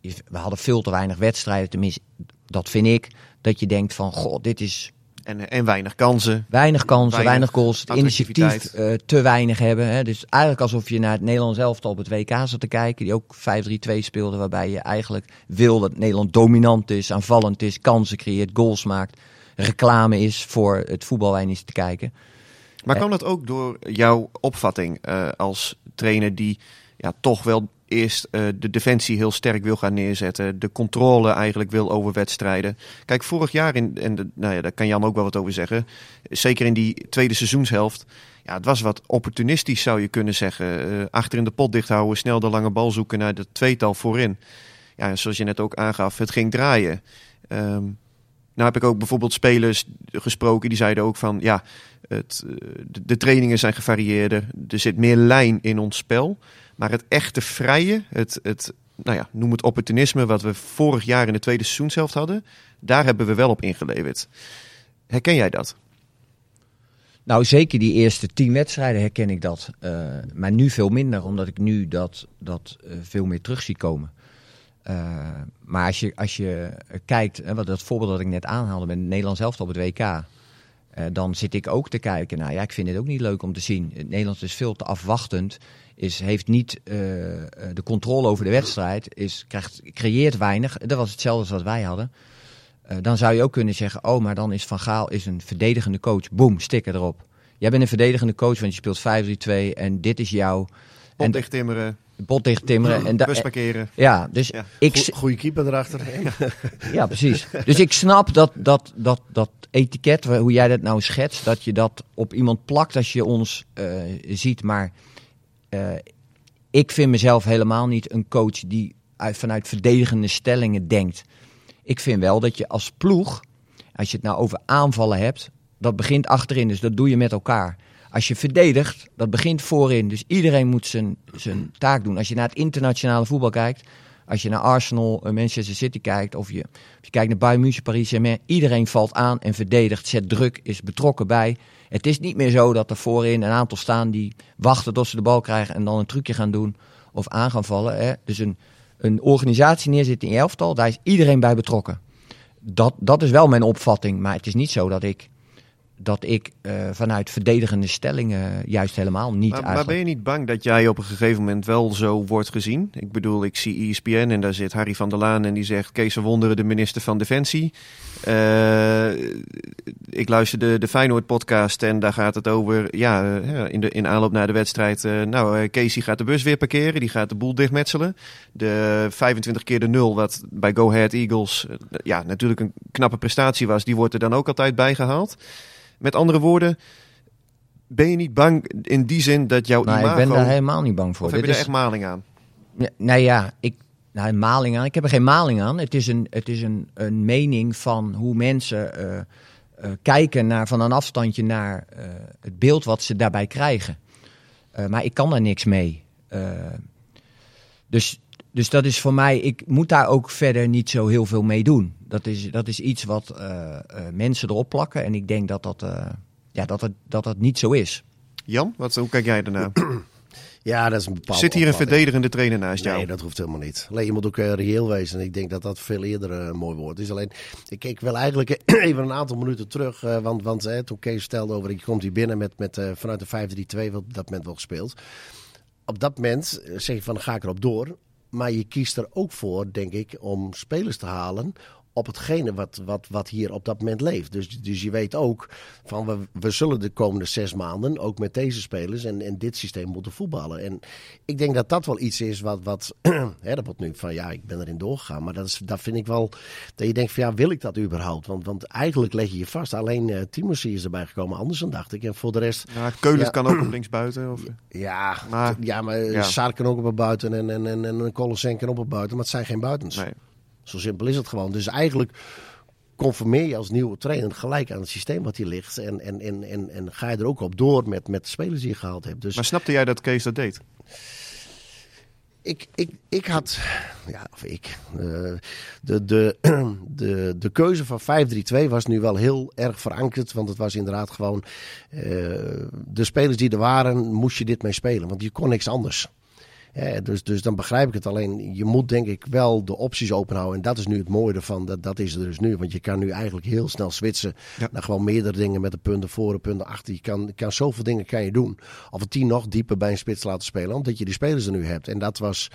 we hadden veel te weinig wedstrijden. Tenminste, dat vind ik. Dat je denkt van, goh, dit is en, en weinig kansen. Weinig kansen, weinig, weinig goals. Het initiatief uh, te weinig hebben. Hè. Dus eigenlijk alsof je naar het Nederlands elftal op het WK zat te kijken. Die ook 5-3-2 speelde. Waarbij je eigenlijk wil dat Nederland dominant is, aanvallend is, kansen creëert, goals maakt. Reclame is voor het voetbal waar je te kijken. Maar kan dat ook door jouw opvatting uh, als trainer die ja, toch wel eerst uh, de defensie heel sterk wil gaan neerzetten. De controle eigenlijk wil over wedstrijden. Kijk, vorig jaar, in, en nou ja, daar kan Jan ook wel wat over zeggen. Zeker in die tweede seizoenshelft. Ja, het was wat opportunistisch zou je kunnen zeggen. Uh, achter in de pot dicht houden, snel de lange bal zoeken naar de tweetal voorin. Ja, zoals je net ook aangaf, het ging draaien. Um, nou heb ik ook bijvoorbeeld spelers gesproken die zeiden ook van ja, het, de, de trainingen zijn gevarieerder. Er zit meer lijn in ons spel. Maar het echte vrije, het, het nou ja, noem het opportunisme, wat we vorig jaar in de tweede seizoenshelft hadden, daar hebben we wel op ingeleverd. Herken jij dat? Nou, zeker die eerste tien wedstrijden herken ik dat. Uh, maar nu veel minder, omdat ik nu dat, dat uh, veel meer terug zie komen. Uh, maar als je, als je kijkt, hè, wat dat voorbeeld dat ik net aanhaalde met Nederland zelf op het WK. Dan zit ik ook te kijken. Nou ja, ik vind het ook niet leuk om te zien. Het Nederlands is veel te afwachtend is, heeft niet uh, de controle over de wedstrijd, is, krijgt, creëert weinig. Dat was hetzelfde als wat wij hadden. Uh, dan zou je ook kunnen zeggen, oh, maar dan is Van Gaal is een verdedigende coach. Boom, sticker erop. Jij bent een verdedigende coach, want je speelt 5-3-2 en dit is jouw... Bot dicht timmeren. Bot dicht timmeren. En Bus parkeren. Ja, dus ja. ik... Goeie keeper erachter. ja, precies. Dus ik snap dat, dat, dat, dat etiket, hoe jij dat nou schetst, dat je dat op iemand plakt als je ons uh, ziet, maar uh, ik vind mezelf helemaal niet een coach die uit, vanuit verdedigende stellingen denkt. Ik vind wel dat je als ploeg, als je het nou over aanvallen hebt, dat begint achterin, dus dat doe je met elkaar. Als je verdedigt, dat begint voorin. Dus iedereen moet zijn, zijn taak doen. Als je naar het internationale voetbal kijkt, als je naar Arsenal, eh, Manchester City kijkt, of je, je kijkt naar Bayern München, Paris iedereen valt aan en verdedigt, zet druk, is betrokken bij. Het is niet meer zo dat er voorin een aantal staan die wachten tot ze de bal krijgen en dan een trucje gaan doen of aan gaan vallen. Hè. Dus een, een organisatie neerzitten in je elftal, daar is iedereen bij betrokken. Dat, dat is wel mijn opvatting, maar het is niet zo dat ik dat ik uh, vanuit verdedigende stellingen juist helemaal niet maar, eigenlijk... maar ben je niet bang dat jij op een gegeven moment wel zo wordt gezien? Ik bedoel, ik zie ESPN en daar zit Harry van der Laan en die zegt... Kees Wonderen, de minister van Defensie. Uh, ik luisterde de Feyenoord-podcast en daar gaat het over... Ja, uh, in, de, in aanloop naar de wedstrijd... nou, Kees gaat de bus weer parkeren, die gaat de boel dichtmetselen. De 25 keer de nul, wat bij Go Ahead Eagles... ja, natuurlijk een knappe prestatie was, die wordt er dan ook altijd bijgehaald. Met andere woorden, ben je niet bang in die zin dat jouw nou, imago... ik ben daar helemaal niet bang voor. Of heb je er echt maling aan? Nou ja, ik, nou, maling aan. Ik heb er geen maling aan. Het is een, het is een, een mening van hoe mensen uh, uh, kijken naar, van een afstandje naar uh, het beeld wat ze daarbij krijgen. maar ik kan daar niks mee. dus, dus dat is voor mij, ik moet daar ook verder niet zo heel veel mee doen. Dat is, dat is iets wat uh, uh, mensen erop plakken. En ik denk dat dat, uh, ja, dat, het, dat dat niet zo is. Jan, wat, hoe kijk jij daarna? Ja, dat is een bepaald. Zit hier een verdedigende trainer naast jou? Nee, dat hoeft helemaal niet. Alleen je moet ook eh, reëel wezen. En ik denk dat dat veel eerder eh, een mooi woord is. Alleen, ik keek wel eigenlijk even een aantal minuten terug. eh, want want eh, toen Kees vertelde over, je komt hier binnen met, met, eh, vanuit de 5-3-2, wat op dat moment wel gespeeld. Op dat moment eh, zeg je van, ga ik erop door. Maar je kiest er ook voor, denk ik, om spelers te halen op hetgene wat, wat, wat hier op dat moment leeft. Dus, dus je weet ook van we, we zullen de komende zes maanden ook met deze spelers en, en dit systeem moeten voetballen. En ik denk dat dat wel iets is wat, wat hè, dat wordt nu van ja, ik ben erin doorgegaan. Maar dat, is, dat vind ik wel, dat je denkt van ja, wil ik dat überhaupt? Want, want eigenlijk leg je je vast. Alleen uh, Timothy is erbij gekomen, anders dan dacht ik. En voor de rest... Ja, kan ook op linksbuiten. Of... Ja, Maar- ja maar ja. Saar kan ook op een buiten en, en, en, en Colossen kan op een buiten. Maar het zijn geen buitens. Nee. Zo simpel is het gewoon. Dus eigenlijk conformeer je als nieuwe trainer gelijk aan het systeem wat hier ligt. En, en, en, en, en ga je er ook op door met, met de spelers die je gehaald hebt. Dus Maar snapte jij dat Kees dat deed? ik, ik, ik had, ja, of ik, eh, de, de, de, de keuze van 5-3-2 was nu wel heel erg verankerd. Want het was inderdaad gewoon, eh, de spelers die er waren, moest je dit mee spelen. Want je kon niks anders. Ja, dus, dus dan begrijp ik het. Alleen je moet denk ik wel de opties openhouden. En dat is nu het mooie ervan. Dat, dat is er dus nu. Want je kan nu eigenlijk heel snel switchen Ja. naar gewoon meerdere dingen met de punten voor en punten achter. Je kan, kan zoveel dingen kan je doen. Of een team nog dieper bij een spits laten spelen. Omdat je die spelers er nu hebt. En dat was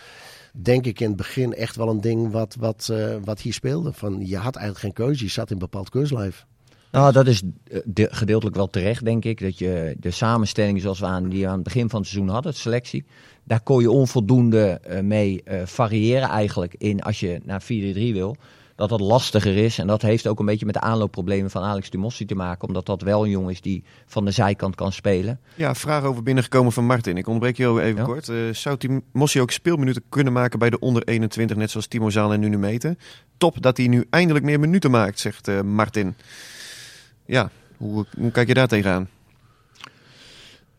denk ik in het begin echt wel een ding wat, wat, eh, wat hier speelde. Van, je had eigenlijk geen keuze. Je zat in een bepaald keurslijf. Nou, dat is eh, de- gedeeltelijk wel terecht, denk ik. Dat je de samenstelling zoals we aan, die we aan het begin van het seizoen hadden, de selectie, daar kon je onvoldoende eh, mee eh, variëren eigenlijk in als je naar 4-3 wil. Dat dat lastiger is. En dat heeft ook een beetje met de aanloopproblemen van Alex Dumossi te maken. Omdat dat wel een jongen is die van de zijkant kan spelen. Ja, vraag over binnengekomen van Martin. Ik onderbreek je even Ja. kort. Eh, zou Tim Mossi ook speelminuten kunnen maken bij de onder 21, net zoals Timo Zaal en Nunumete? Top dat hij nu eindelijk meer minuten maakt, zegt Martin. Ja, hoe, hoe kijk je daar tegenaan?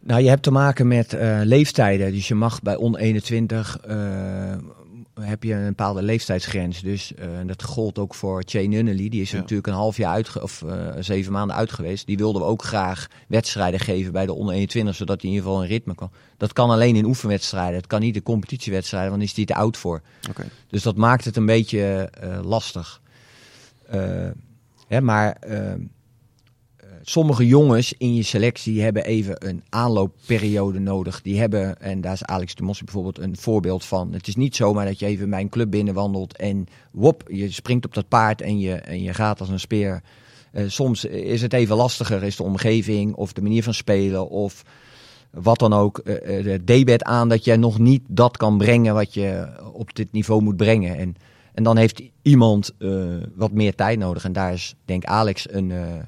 Nou, je hebt te maken met eh, leeftijden. Dus je mag bij on 21 eh, heb je een bepaalde leeftijdsgrens. Dus eh, dat gold ook voor Che Nunnally. Die is Ja. natuurlijk een half jaar uit of zeven maanden uit geweest. Die wilden we ook graag wedstrijden geven bij de onder 21, zodat hij in ieder geval een ritme kan. Dat kan alleen in oefenwedstrijden. Het kan niet in competitiewedstrijden, want dan is hij te oud voor. Dus dat maakt het een beetje lastig. Hè, maar sommige jongens in je selectie hebben even een aanloopperiode nodig. Die hebben, en daar is Alex de Mossi bijvoorbeeld een voorbeeld van. Het is niet zomaar dat je even mijn club binnenwandelt en wop, je springt op dat paard en je, en je gaat als een speer. Eh, soms is het even lastiger, is de omgeving of de manier van spelen of wat dan ook. eh, eh, de debet aan dat je nog niet dat kan brengen wat je op dit niveau moet brengen. En, en dan heeft iemand eh, wat meer tijd nodig. En daar is, denk Alex, een, eh, eh,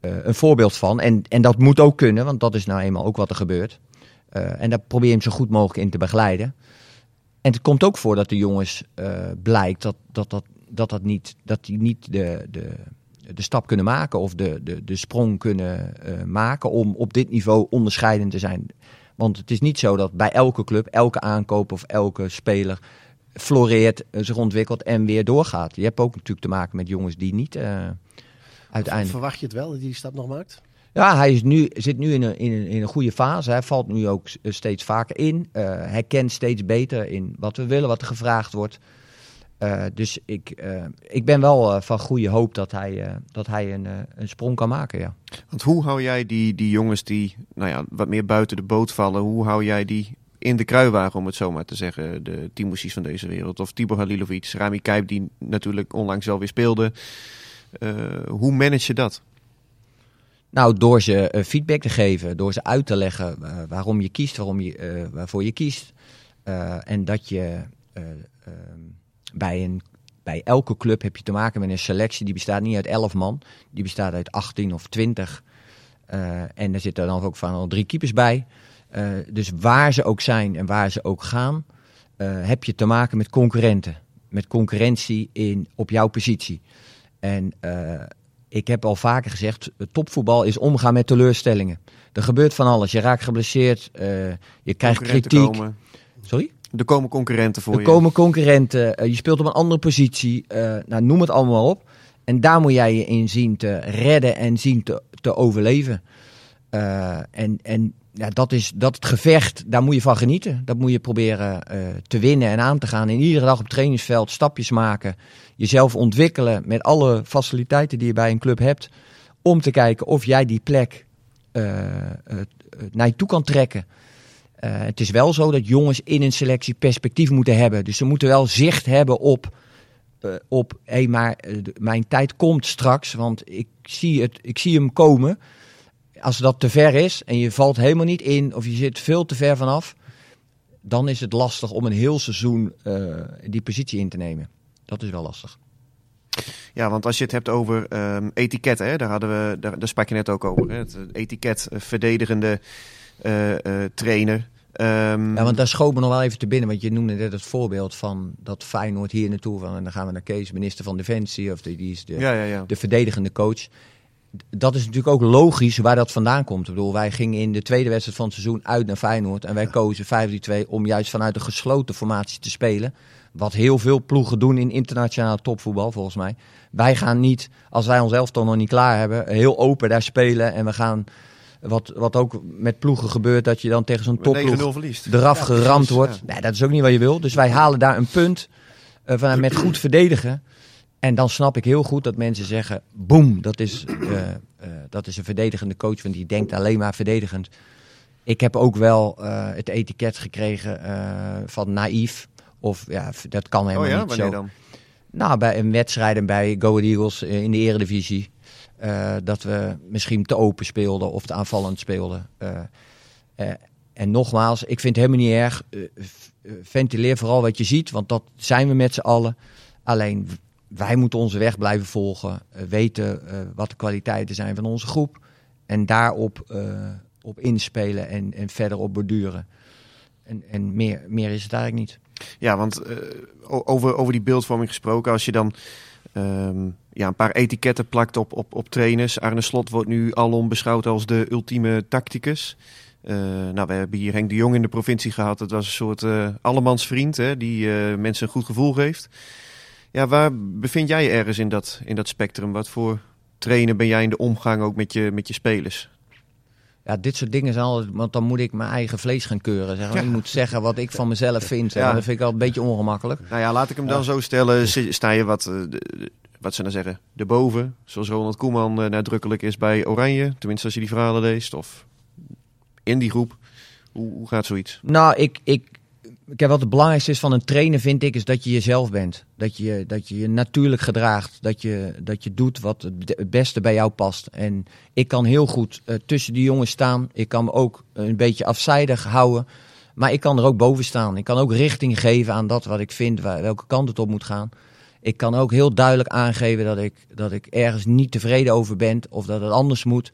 een voorbeeld van. En, en dat moet ook kunnen, want dat is nou eenmaal ook wat er gebeurt. Eh, en daar probeer je hem zo goed mogelijk in te begeleiden. En het komt ook voor dat de jongens eh, blijkt dat, dat, dat, dat, dat niet, dat die niet de, de, de stap kunnen maken of de, de, de sprong kunnen eh, maken om op dit niveau onderscheidend te zijn. Want het is niet zo dat bij elke club, elke aankoop of elke speler floreert, eh, zich ontwikkelt en weer doorgaat. Je hebt ook natuurlijk te maken met jongens die niet eh, uiteindelijk. Verwacht je het wel dat hij die stap nog maakt? Ja, hij is nu, zit nu in een, in, een, in een goede fase. Hij valt nu ook s- steeds vaker in. Eh, hij kent steeds beter in wat we willen, wat er gevraagd wordt. Eh, dus ik, eh, ik ben wel eh, van goede hoop dat hij, eh, dat hij een, eh, een sprong kan maken. Ja. Want hoe hou jij die, die jongens die nou ja, wat meer buiten de boot vallen, hoe hou jij die in de kruiwagen, om het zo maar te zeggen, de Timo's van deze wereld, of Tibor Halilovic, Rami Kijp, die natuurlijk onlangs wel weer speelde. Eh, hoe manage je dat? Nou, door ze eh, feedback te geven, door ze uit te leggen eh, waarom je kiest, waarom je, waarvoor je kiest. En dat je bij, een, bij elke club heb je te maken met een selectie die bestaat niet uit 11 man, die bestaat uit 18 of 20. Eh, en er zitten dan ook van al drie keepers bij. Dus waar ze ook zijn en waar ze ook gaan, heb je te maken met concurrenten. Met concurrentie in, op jouw positie. En eh, ik heb al vaker gezegd, topvoetbal is omgaan met teleurstellingen. Er gebeurt van alles. Je raakt geblesseerd, eh, je krijgt kritiek. Komen, Sorry? er komen concurrenten voor Er je. komen concurrenten, eh, je speelt op een andere positie. nou, noem het allemaal op. En daar moet jij je in zien te redden en zien te, te overleven. En, en ja, dat is dat het gevecht, daar moet je van genieten. Dat moet je proberen eh, te winnen en aan te gaan. En iedere dag op het trainingsveld stapjes maken. Jezelf ontwikkelen met alle faciliteiten die je bij een club hebt. Om te kijken of jij die plek uh, naar je toe kan trekken. het is wel zo dat jongens in een selectie perspectief moeten hebben. Dus ze moeten wel zicht hebben op, op hé, hey, maar mijn tijd komt straks. Want ik zie, het, ik zie hem komen als dat te ver is en je valt helemaal niet in of je zit veel te ver vanaf, dan is het lastig om een heel seizoen uh, die positie in te nemen. Dat is wel lastig. Ja, want als je het hebt over um, etiketten, hè, daar, hadden we, daar, daar sprak je net ook over. Hè, het etiket uh, verdedigende uh, trainer. Um... Ja, want daar schoot me nog wel even te binnen. Want je noemde net het voorbeeld van dat Feyenoord hier naartoe. Van, en dan gaan we naar Kees, minister van Defensie. Of de, die is de, ja, ja, ja. de verdedigende coach dat is natuurlijk ook logisch waar dat vandaan komt. Ik bedoel, wij gingen in de tweede wedstrijd van het seizoen uit naar Feyenoord. En wij kozen 5-3-2 om juist vanuit een gesloten formatie te spelen. Wat heel veel ploegen doen in internationaal topvoetbal, volgens mij. Wij gaan niet, als wij ons elftal nog niet klaar hebben, heel open daar spelen. En we gaan, wat, wat ook met ploegen gebeurt, dat je dan tegen zo'n topploeg eraf geramd wordt. Nee, dat is ook niet wat je wil. Dus wij halen daar een punt uh, van, met goed verdedigen. En dan snap ik heel goed dat mensen zeggen: boem, dat is, uh, uh, dat is een verdedigende coach, want die denkt alleen maar verdedigend. Ik heb ook wel uh, het etiket gekregen van naïef. Of ja, dat kan helemaal oh ja? niet Wanneer zo. Dan? Nou, bij een wedstrijd bij Go Ahead Eagles in de eredivisie. dat we misschien te open speelden of te aanvallend speelden. en nogmaals, ik vind het helemaal niet erg. ventileer vooral wat je ziet, want dat zijn we met z'n allen. Alleen wij moeten onze weg blijven volgen, uh, weten uh, wat de kwaliteiten zijn van onze groep en daarop uh, op inspelen en, en verder op borduren. En, en meer, meer is het eigenlijk niet. Ja, want over, over die beeldvorming gesproken, als je dan um, ja, een paar etiketten plakt op, op, op trainers. Arne Slot wordt nu alom beschouwd als de ultieme tacticus. nou, we hebben hier Henk de Jong in de provincie gehad. Dat was een soort allemansvriend hè, die mensen een goed gevoel geeft. Ja, waar bevind jij je ergens in dat, in dat spectrum? Wat voor trainer ben jij in de omgang ook met je, met je spelers? Ja, dit soort dingen zijn altijd, want dan moet ik mijn eigen vlees gaan keuren. Zeg maar. ja. Ik moet zeggen wat ik van mezelf vind. Ja. Dat vind ik al een beetje ongemakkelijk. Nou ja, laat ik hem dan zo stellen. Sta je wat, wat ze nou zeggen, erboven? Zoals Ronald Koeman nadrukkelijk is bij Oranje. Tenminste, als je die verhalen leest. Of in die groep. Hoe, hoe gaat zoiets? Nou, ik, ik, heb wat het belangrijkste is van een trainer, vind ik, is dat je jezelf bent. Dat je dat je, je natuurlijk gedraagt. Dat je, dat je doet wat het beste bij jou past. En ik kan heel goed uh, tussen die jongens staan. Ik kan me ook een beetje afzijdig houden. Maar ik kan er ook boven staan. Ik kan ook richting geven aan dat wat ik vind, waar, welke kant het op moet gaan. Ik kan ook heel duidelijk aangeven dat ik, dat ik ergens niet tevreden over ben of dat het anders moet.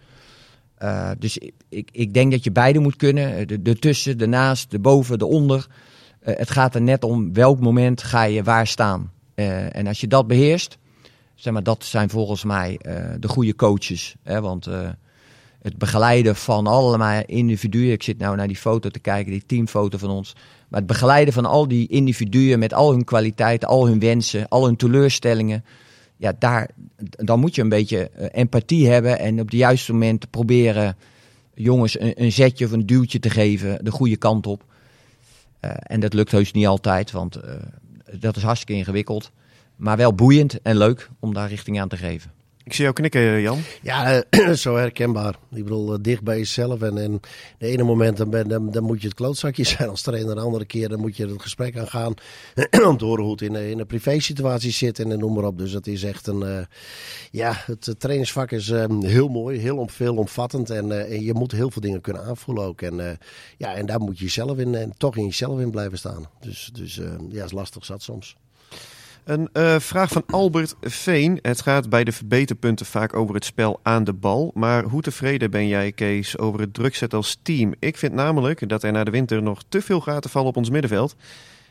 Uh, dus ik, ik, ik denk dat je beide moet kunnen. De, de tussen, de naast, de boven, de onder. Uh, het gaat er net om welk moment ga je waar staan. Uh, en als je dat beheerst, zeg maar, dat zijn volgens mij uh, de goede coaches. Hè? Want het begeleiden van allemaal individuen. Ik zit nou naar die foto te kijken, die teamfoto van ons. Maar het begeleiden van al die individuen met al hun kwaliteiten, al hun wensen, al hun teleurstellingen. Ja, daar, dan moet je een beetje empathie hebben en op de juiste moment proberen jongens een, een zetje of een duwtje te geven, de goede kant op. Uh, en dat lukt heus niet altijd, want uh, dat is hartstikke ingewikkeld. Maar wel boeiend en leuk om daar richting aan te geven. Ik zie jou knikken, Jan. Ja, uh, zo herkenbaar. Ik bedoel, dicht bij jezelf. En, en de ene moment dan, ben, dan, dan, moet je het klootzakje zijn als trainer. De andere keer dan moet je het gesprek aangaan. om te horen hoe het in, in een privé-situatie zit en noem maar op. Dus dat is echt een... ja, het trainingsvak is heel mooi, heel om, veel omvattend. En, en, je moet heel veel dingen kunnen aanvoelen ook. En, ja, en daar moet je zelf in, en toch in jezelf in blijven staan. Dus, dus ja, is lastig zat soms. Een uh, vraag van Albert Veen. Het gaat bij de verbeterpunten vaak over het spel aan de bal. Maar hoe tevreden ben jij, Kees, over het drukzet als team? Ik vind namelijk dat er na de winter nog te veel gaten vallen op ons middenveld.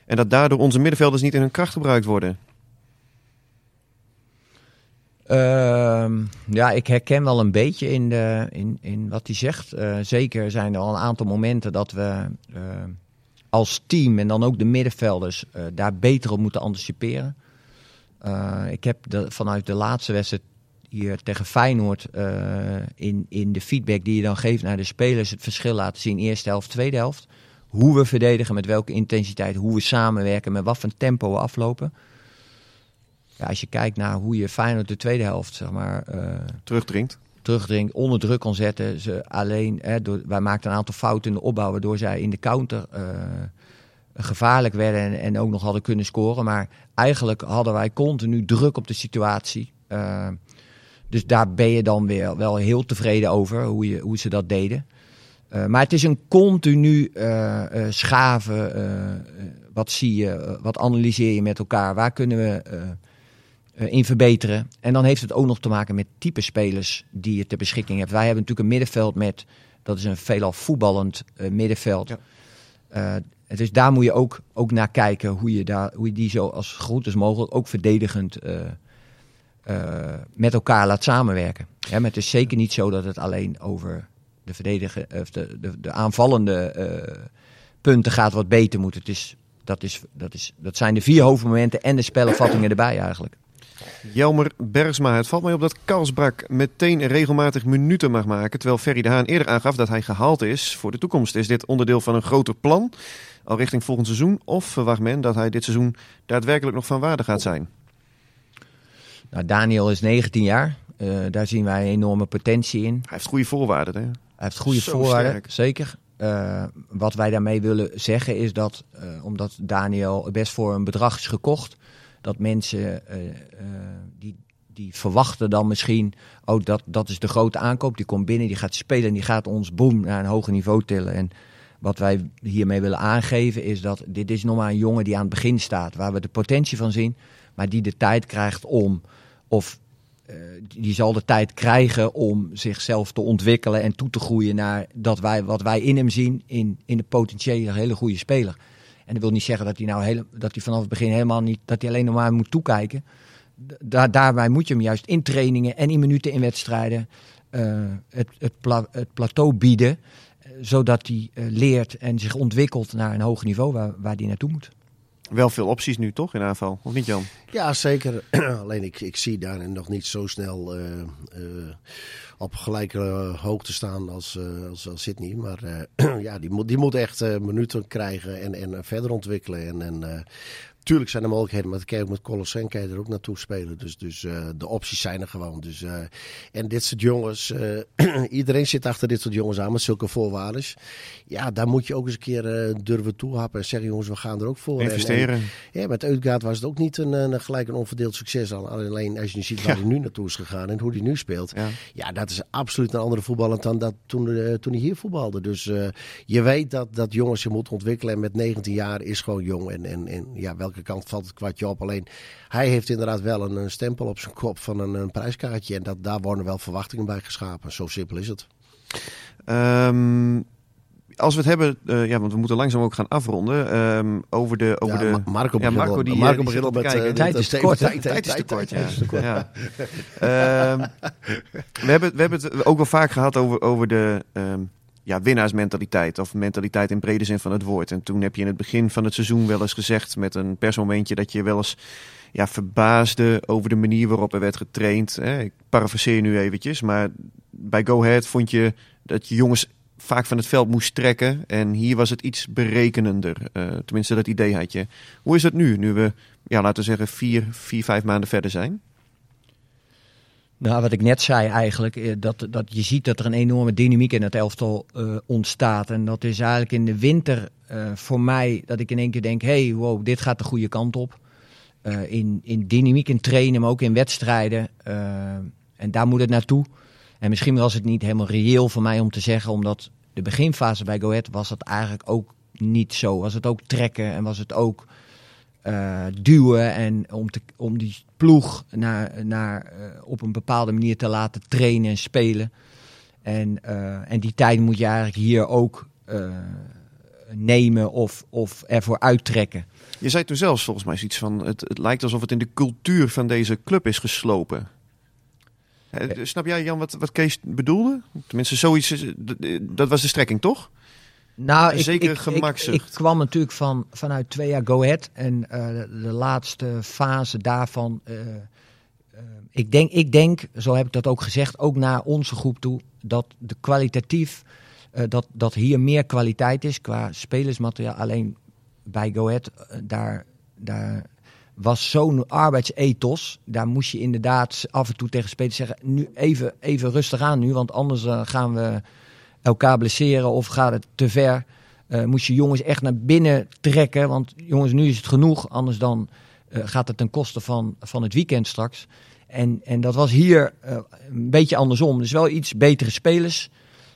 En dat daardoor onze middenvelders niet in hun kracht gebruikt worden. Uh, ja, ik herken wel een beetje in, de, in, in wat hij zegt. Uh, zeker zijn er al een aantal momenten dat we uh, als team en dan ook de middenvelders daar beter op moeten anticiperen. Uh, ik heb de, vanuit de laatste wedstrijd hier tegen Feyenoord in, in de feedback die je dan geeft naar de spelers het verschil laten zien. Eerste helft, tweede helft. Hoe we verdedigen, met welke intensiteit, hoe we samenwerken, met wat voor tempo we aflopen. Ja, als je kijkt naar hoe je Feyenoord de tweede helft zeg maar, terugdringt terugdringt, onder druk kon zetten. Ze alleen, hè, door, wij maakten een aantal fouten in de opbouw, waardoor zij in de counter uh, gevaarlijk werden en, en, ook nog hadden kunnen scoren. Maar eigenlijk hadden wij continu druk op de situatie. Uh, dus daar ben je dan weer wel heel tevreden over, hoe, je, hoe ze dat deden. Uh, maar het is een continu schaven. wat zie je, wat analyseer je met elkaar? Waar kunnen we uh, in verbeteren. En dan heeft het ook nog te maken met type spelers die je ter beschikking hebt. Wij hebben natuurlijk een middenveld met, dat is een veelal voetballend uh, middenveld. Ja. Dus daar moet je ook, ook naar kijken hoe je, daar, hoe je die zo als goed als mogelijk ook verdedigend met elkaar laat samenwerken. Ja, maar het is zeker niet zo dat het alleen over de, verdedigen, of de, de, de aanvallende punten gaat wat beter moet. Het is, dat, is, dat, is, dat zijn de vier hoofdmomenten en de spellenvattingen erbij eigenlijk. Jelmer Bergsma. Het valt mij op dat Karlsbrak meteen regelmatig minuten mag maken. Terwijl Ferry de Haan eerder aangaf dat hij gehaald is voor de toekomst. Is dit onderdeel van een groter plan? Al richting volgend seizoen? Of verwacht men dat hij dit seizoen daadwerkelijk nog van waarde gaat zijn? Nou, Daniel is 19 jaar. Uh, daar zien wij enorme potentie in. Hij heeft goede voorwaarden. Hè? Hij heeft goede Zo voorwaarden, sterk. zeker. Uh, wat wij daarmee willen zeggen is dat, uh, omdat Daniel best voor een bedrag is gekocht, dat mensen die, die verwachten dan misschien, oh dat, dat is de grote aankoop, die komt binnen, die gaat spelen en die gaat ons boom naar een hoger niveau tillen. En wat wij hiermee willen aangeven is dat dit is nog maar een jongen die aan het begin staat, waar we de potentie van zien, maar die de tijd krijgt om, of uh, die zal de tijd krijgen om zichzelf te ontwikkelen en toe te groeien naar dat wij, wat wij in hem zien, in, in de potentiële hele goede speler. En dat wil niet zeggen dat hij nou hele, dat hij vanaf het begin helemaal niet, dat hij alleen nog maar moet toekijken. Daar, daarbij moet je hem juist in trainingen en in minuten in wedstrijden uh, het, het, plateau bieden. Zodat hij uh, leert en zich ontwikkelt naar een hoger niveau waar, waar hij naartoe moet. Wel veel opties nu toch in aanval, of niet Jan? Ja, zeker. Alleen ik, ik zie daar nog niet zo snel uh, op gelijke hoogte staan als, uh, als, als Sydney. Maar uh, ja, die moet, die moet echt uh, minuten krijgen en, en verder ontwikkelen. En, en Tuurlijk zijn er mogelijkheden, maar kijk met Colossen kan je er ook naartoe spelen. Dus, dus uh, de opties zijn er gewoon. Dus, uh, en dit soort jongens, uh, iedereen zit achter dit soort jongens aan met zulke voorwaarden. Ja, daar moet je ook eens een keer durven toehappen en zeggen jongens, we gaan er ook voor. Investeren. En, en, ja, met Uitgaard was het ook niet een, een, gelijk een onverdeeld succes. Alleen als je ziet waar ja. hij nu naartoe is gegaan en hoe hij nu speelt. Ja, ja dat is absoluut een andere voetballer dan dat toen, toen hij hier voetbalde. Dus je weet dat, dat jongens je moet ontwikkelen en met 19 jaar is gewoon jong. En, en, en ja, welke kant valt het kwartje op. Alleen hij heeft inderdaad wel een, een stempel op zijn kop van een, een, prijskaartje. En dat, daar worden wel verwachtingen bij geschapen. Zo simpel is het. Um, als we het hebben, uh, ja, want we moeten langzaam ook gaan afronden. Um, over de. Over ja, de Marco ja, Marco die, Marco die begint op met kijken. tijd is te kort. Tijd is te kort. Ja. Ja. um, we, hebben, we hebben het ook wel vaak gehad over, over de. Um, ja, winnaarsmentaliteit. Of mentaliteit in brede zin van het woord. En toen heb je in het begin van het seizoen wel eens gezegd met een persmomentje dat je wel eens ja, verbaasde over de manier waarop er werd getraind. Ik parafraseer nu eventjes, maar bij Go Ahead vond je dat je jongens vaak van het veld moest trekken. En hier was het iets berekenender. Uh, tenminste, dat idee had je. Hoe is dat nu, nu we, ja, laten we zeggen, vier, vier vijf maanden verder zijn? Nou, wat ik net zei eigenlijk, dat, dat je ziet dat er een enorme dynamiek in het elftal uh, ontstaat. En dat is eigenlijk in de winter uh, voor mij dat ik in één keer denk, hey, wow, dit gaat de goede kant op. In, in dynamiek in trainen, maar ook in wedstrijden. en daar moet het naartoe. En misschien was het niet helemaal reëel voor mij om te zeggen, omdat de beginfase bij Go Ahead was dat eigenlijk ook niet zo. Was het ook trekken en was het ook uh, duwen en om, te, om die ploeg naar, naar, uh, op een bepaalde manier te laten trainen en spelen. En, uh, en die tijd moet je eigenlijk hier ook nemen of, of ervoor uittrekken. Je zei toen zelfs volgens mij iets van, het, het lijkt alsof het in de cultuur van deze club is geslopen. Snap jij Jan wat, wat Kees bedoelde? Tenminste, zoiets, dat was de strekking toch? Nou, Zeker ik, gemakzucht. Ik, ik, kwam natuurlijk van, vanuit twee jaar Go Ahead. En uh, de, de, laatste fase daarvan uh, ik, denk, ik denk, zo heb ik dat ook gezegd, ook naar onze groep toe, dat de kwalitatief, eh, dat, dat hier meer kwaliteit is qua spelersmateriaal. Alleen bij Go Ahead, eh, daar, daar was zo'n arbeidsethos. Daar moest je inderdaad af en toe tegen spelers zeggen, nu even, even rustig aan nu, want anders eh, gaan we elkaar blesseren of gaat het te ver. Uh, moest je jongens echt naar binnen trekken, want jongens, nu is het genoeg, anders dan gaat het ten koste van, van het weekend straks. En, en dat was hier uh, een beetje andersom. Dus wel iets betere spelers,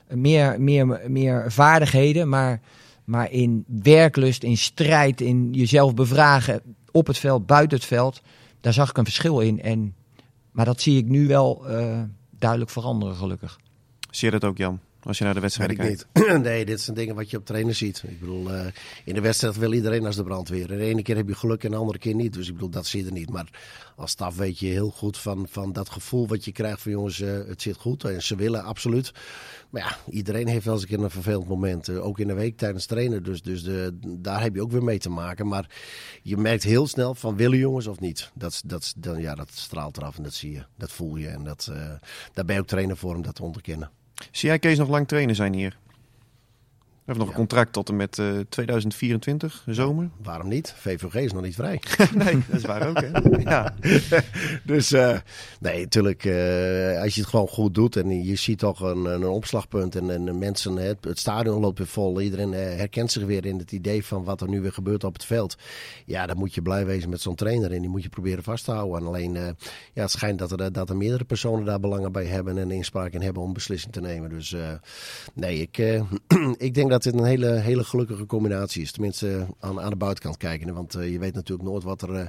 meer, meer, meer vaardigheden, maar, maar in werklust, in strijd, in jezelf bevragen op het veld, buiten het veld, daar zag ik een verschil in. En, maar dat zie ik nu wel duidelijk veranderen, gelukkig. Zie je dat ook, Jan? Als je naar de wedstrijd kijkt. Niet. nee, dit zijn dingen wat je op trainen ziet. Ik bedoel, uh, in de wedstrijd wil iedereen als de brandweer. En de ene keer heb je geluk en de andere keer niet. Dus ik bedoel, dat zie je er niet. Maar als staf weet je heel goed van, van dat gevoel wat je krijgt van jongens, uh, het zit goed. En ze willen absoluut. Maar ja, iedereen heeft wel eens een keer een vervelend moment. Uh, ook in de week tijdens trainen. Dus, dus de, daar heb je ook weer mee te maken. Maar je merkt heel snel van willen jongens of niet. Dat, dat, dan, ja, dat straalt eraf en dat zie je. Dat voel je. En dat, daar ben je ook trainer voor om dat te onderkennen. Zie jij Kees nog lang trainer zijn hier? We hebben nog een contract tot en met uh, 2024, de zomer. Waarom niet? VVG is nog niet vrij. nee, dat is waar ook. Hè? Ja. dus uh, nee, natuurlijk, uh, als je het gewoon goed doet en je ziet toch een, een opslagpunt en, en mensen, het, het, stadion loopt weer vol. Iedereen herkent zich weer in het idee van wat er nu weer gebeurt op het veld. Ja, dan moet je blij wezen met zo'n trainer en die moet je proberen vast te houden. En alleen, ja, het schijnt dat er, dat er meerdere personen daar belangen bij hebben en inspraak in hebben om beslissing te nemen. Dus nee, ik, ik denk dat dat dit een hele, hele gelukkige combinatie is. Tenminste, aan, aan de buitenkant kijken. Want uh, je weet natuurlijk nooit wat er uh,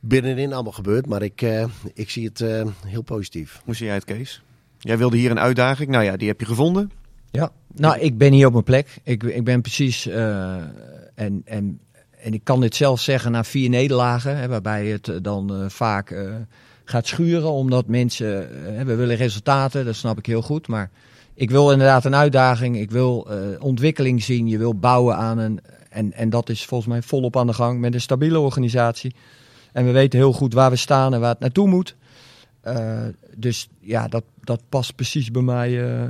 binnenin allemaal gebeurt. Maar ik, uh, ik zie het heel positief. Hoe zie jij het, Kees? Jij wilde hier een uitdaging. Nou ja, die heb je gevonden. Ja, nou, ik ben hier op mijn plek. Ik, ik ben precies. en, en, en ik kan dit zelf zeggen na vier nederlagen. Hè, waarbij het dan vaak gaat schuren. Omdat mensen. we willen resultaten, dat snap ik heel goed. Maar ik wil inderdaad een uitdaging. Ik wil uh, ontwikkeling zien. Je wil bouwen aan een. En, en dat is volgens mij volop aan de gang met een stabiele organisatie. En we weten heel goed waar we staan en waar het naartoe moet. Uh, dus ja, dat, dat past precies bij mij uh,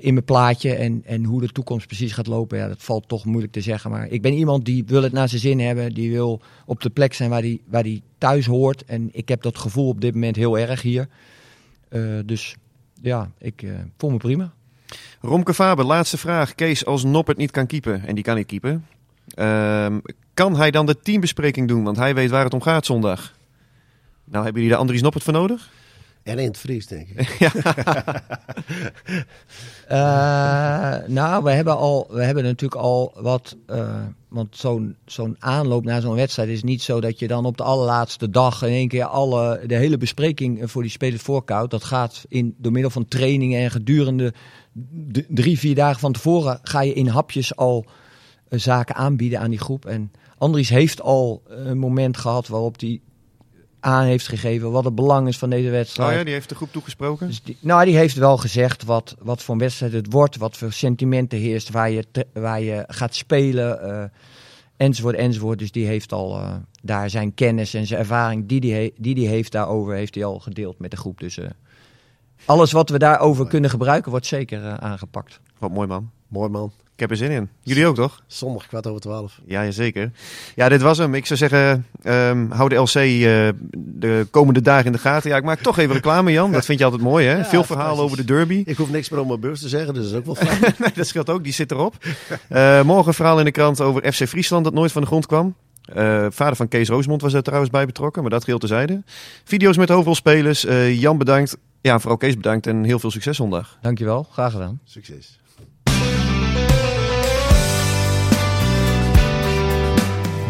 in mijn plaatje. En, en hoe de toekomst precies gaat lopen, ja, dat valt toch moeilijk te zeggen. Maar ik ben iemand die wil het naar zijn zin hebben. Die wil op de plek zijn waar die, waar die thuis hoort. En ik heb dat gevoel op dit moment heel erg hier. dus ja, ik uh, voel me prima. Romke Faber, laatste vraag. Kees, als Noppert niet kan keepen, en die kan niet keepen, uh, kan hij dan de teambespreking doen? Want hij weet waar het om gaat zondag. Nou, hebben jullie daar Andries Noppert voor nodig? En in het Vries, denk ik. uh, nou, we hebben, al, we hebben natuurlijk al wat. Uh, want zo'n zo'n aanloop naar zo'n wedstrijd is niet zo dat je dan op de allerlaatste dag in één keer alle, de hele bespreking voor die spelers voorkoudt. Dat gaat in, door middel van trainingen en gedurende drie, vier dagen van tevoren ga je in hapjes al uh, zaken aanbieden aan die groep. En Andries heeft al een moment gehad waarop hij aan heeft gegeven wat het belang is van deze wedstrijd. Oh ja, die heeft de groep toegesproken? Dus die, nou, die heeft wel gezegd wat, wat voor een wedstrijd het wordt, wat voor sentimenten heerst, waar je, te, waar je gaat spelen, uh, enzovoort, enzovoort. Dus die heeft al uh, daar zijn kennis en zijn ervaring die die, he, die die heeft daarover, heeft hij al gedeeld met de groep. Dus uh, alles wat we daarover kunnen gebruiken, wordt zeker aangepakt. Wat mooi man. Mooi man. Ik heb er zin in. Jullie ook, toch? Zondag kwart over twaalf. Ja, zeker. Ja, dit was hem. Ik zou zeggen, um, hou de LC uh, de komende dagen in de gaten. Ja, ik maak toch even reclame, Jan. Dat vind je altijd mooi, hè? Ja, Veel verhalen over de derby. Ik hoef niks meer om mijn beurs te zeggen, dus dat is ook wel fijn. nee, dat scheelt ook. Die zit erop. Uh, morgen een verhaal in de krant over FC Friesland dat nooit van de grond kwam. Uh, vader van Kees Roosmond was er trouwens bij betrokken, maar dat geheel tezijde. Video's met hoofdrolspelers. Uh, Jan bedankt. Ja, vooral Kees bedankt en heel veel succes zondag. Dankjewel, graag gedaan. Succes.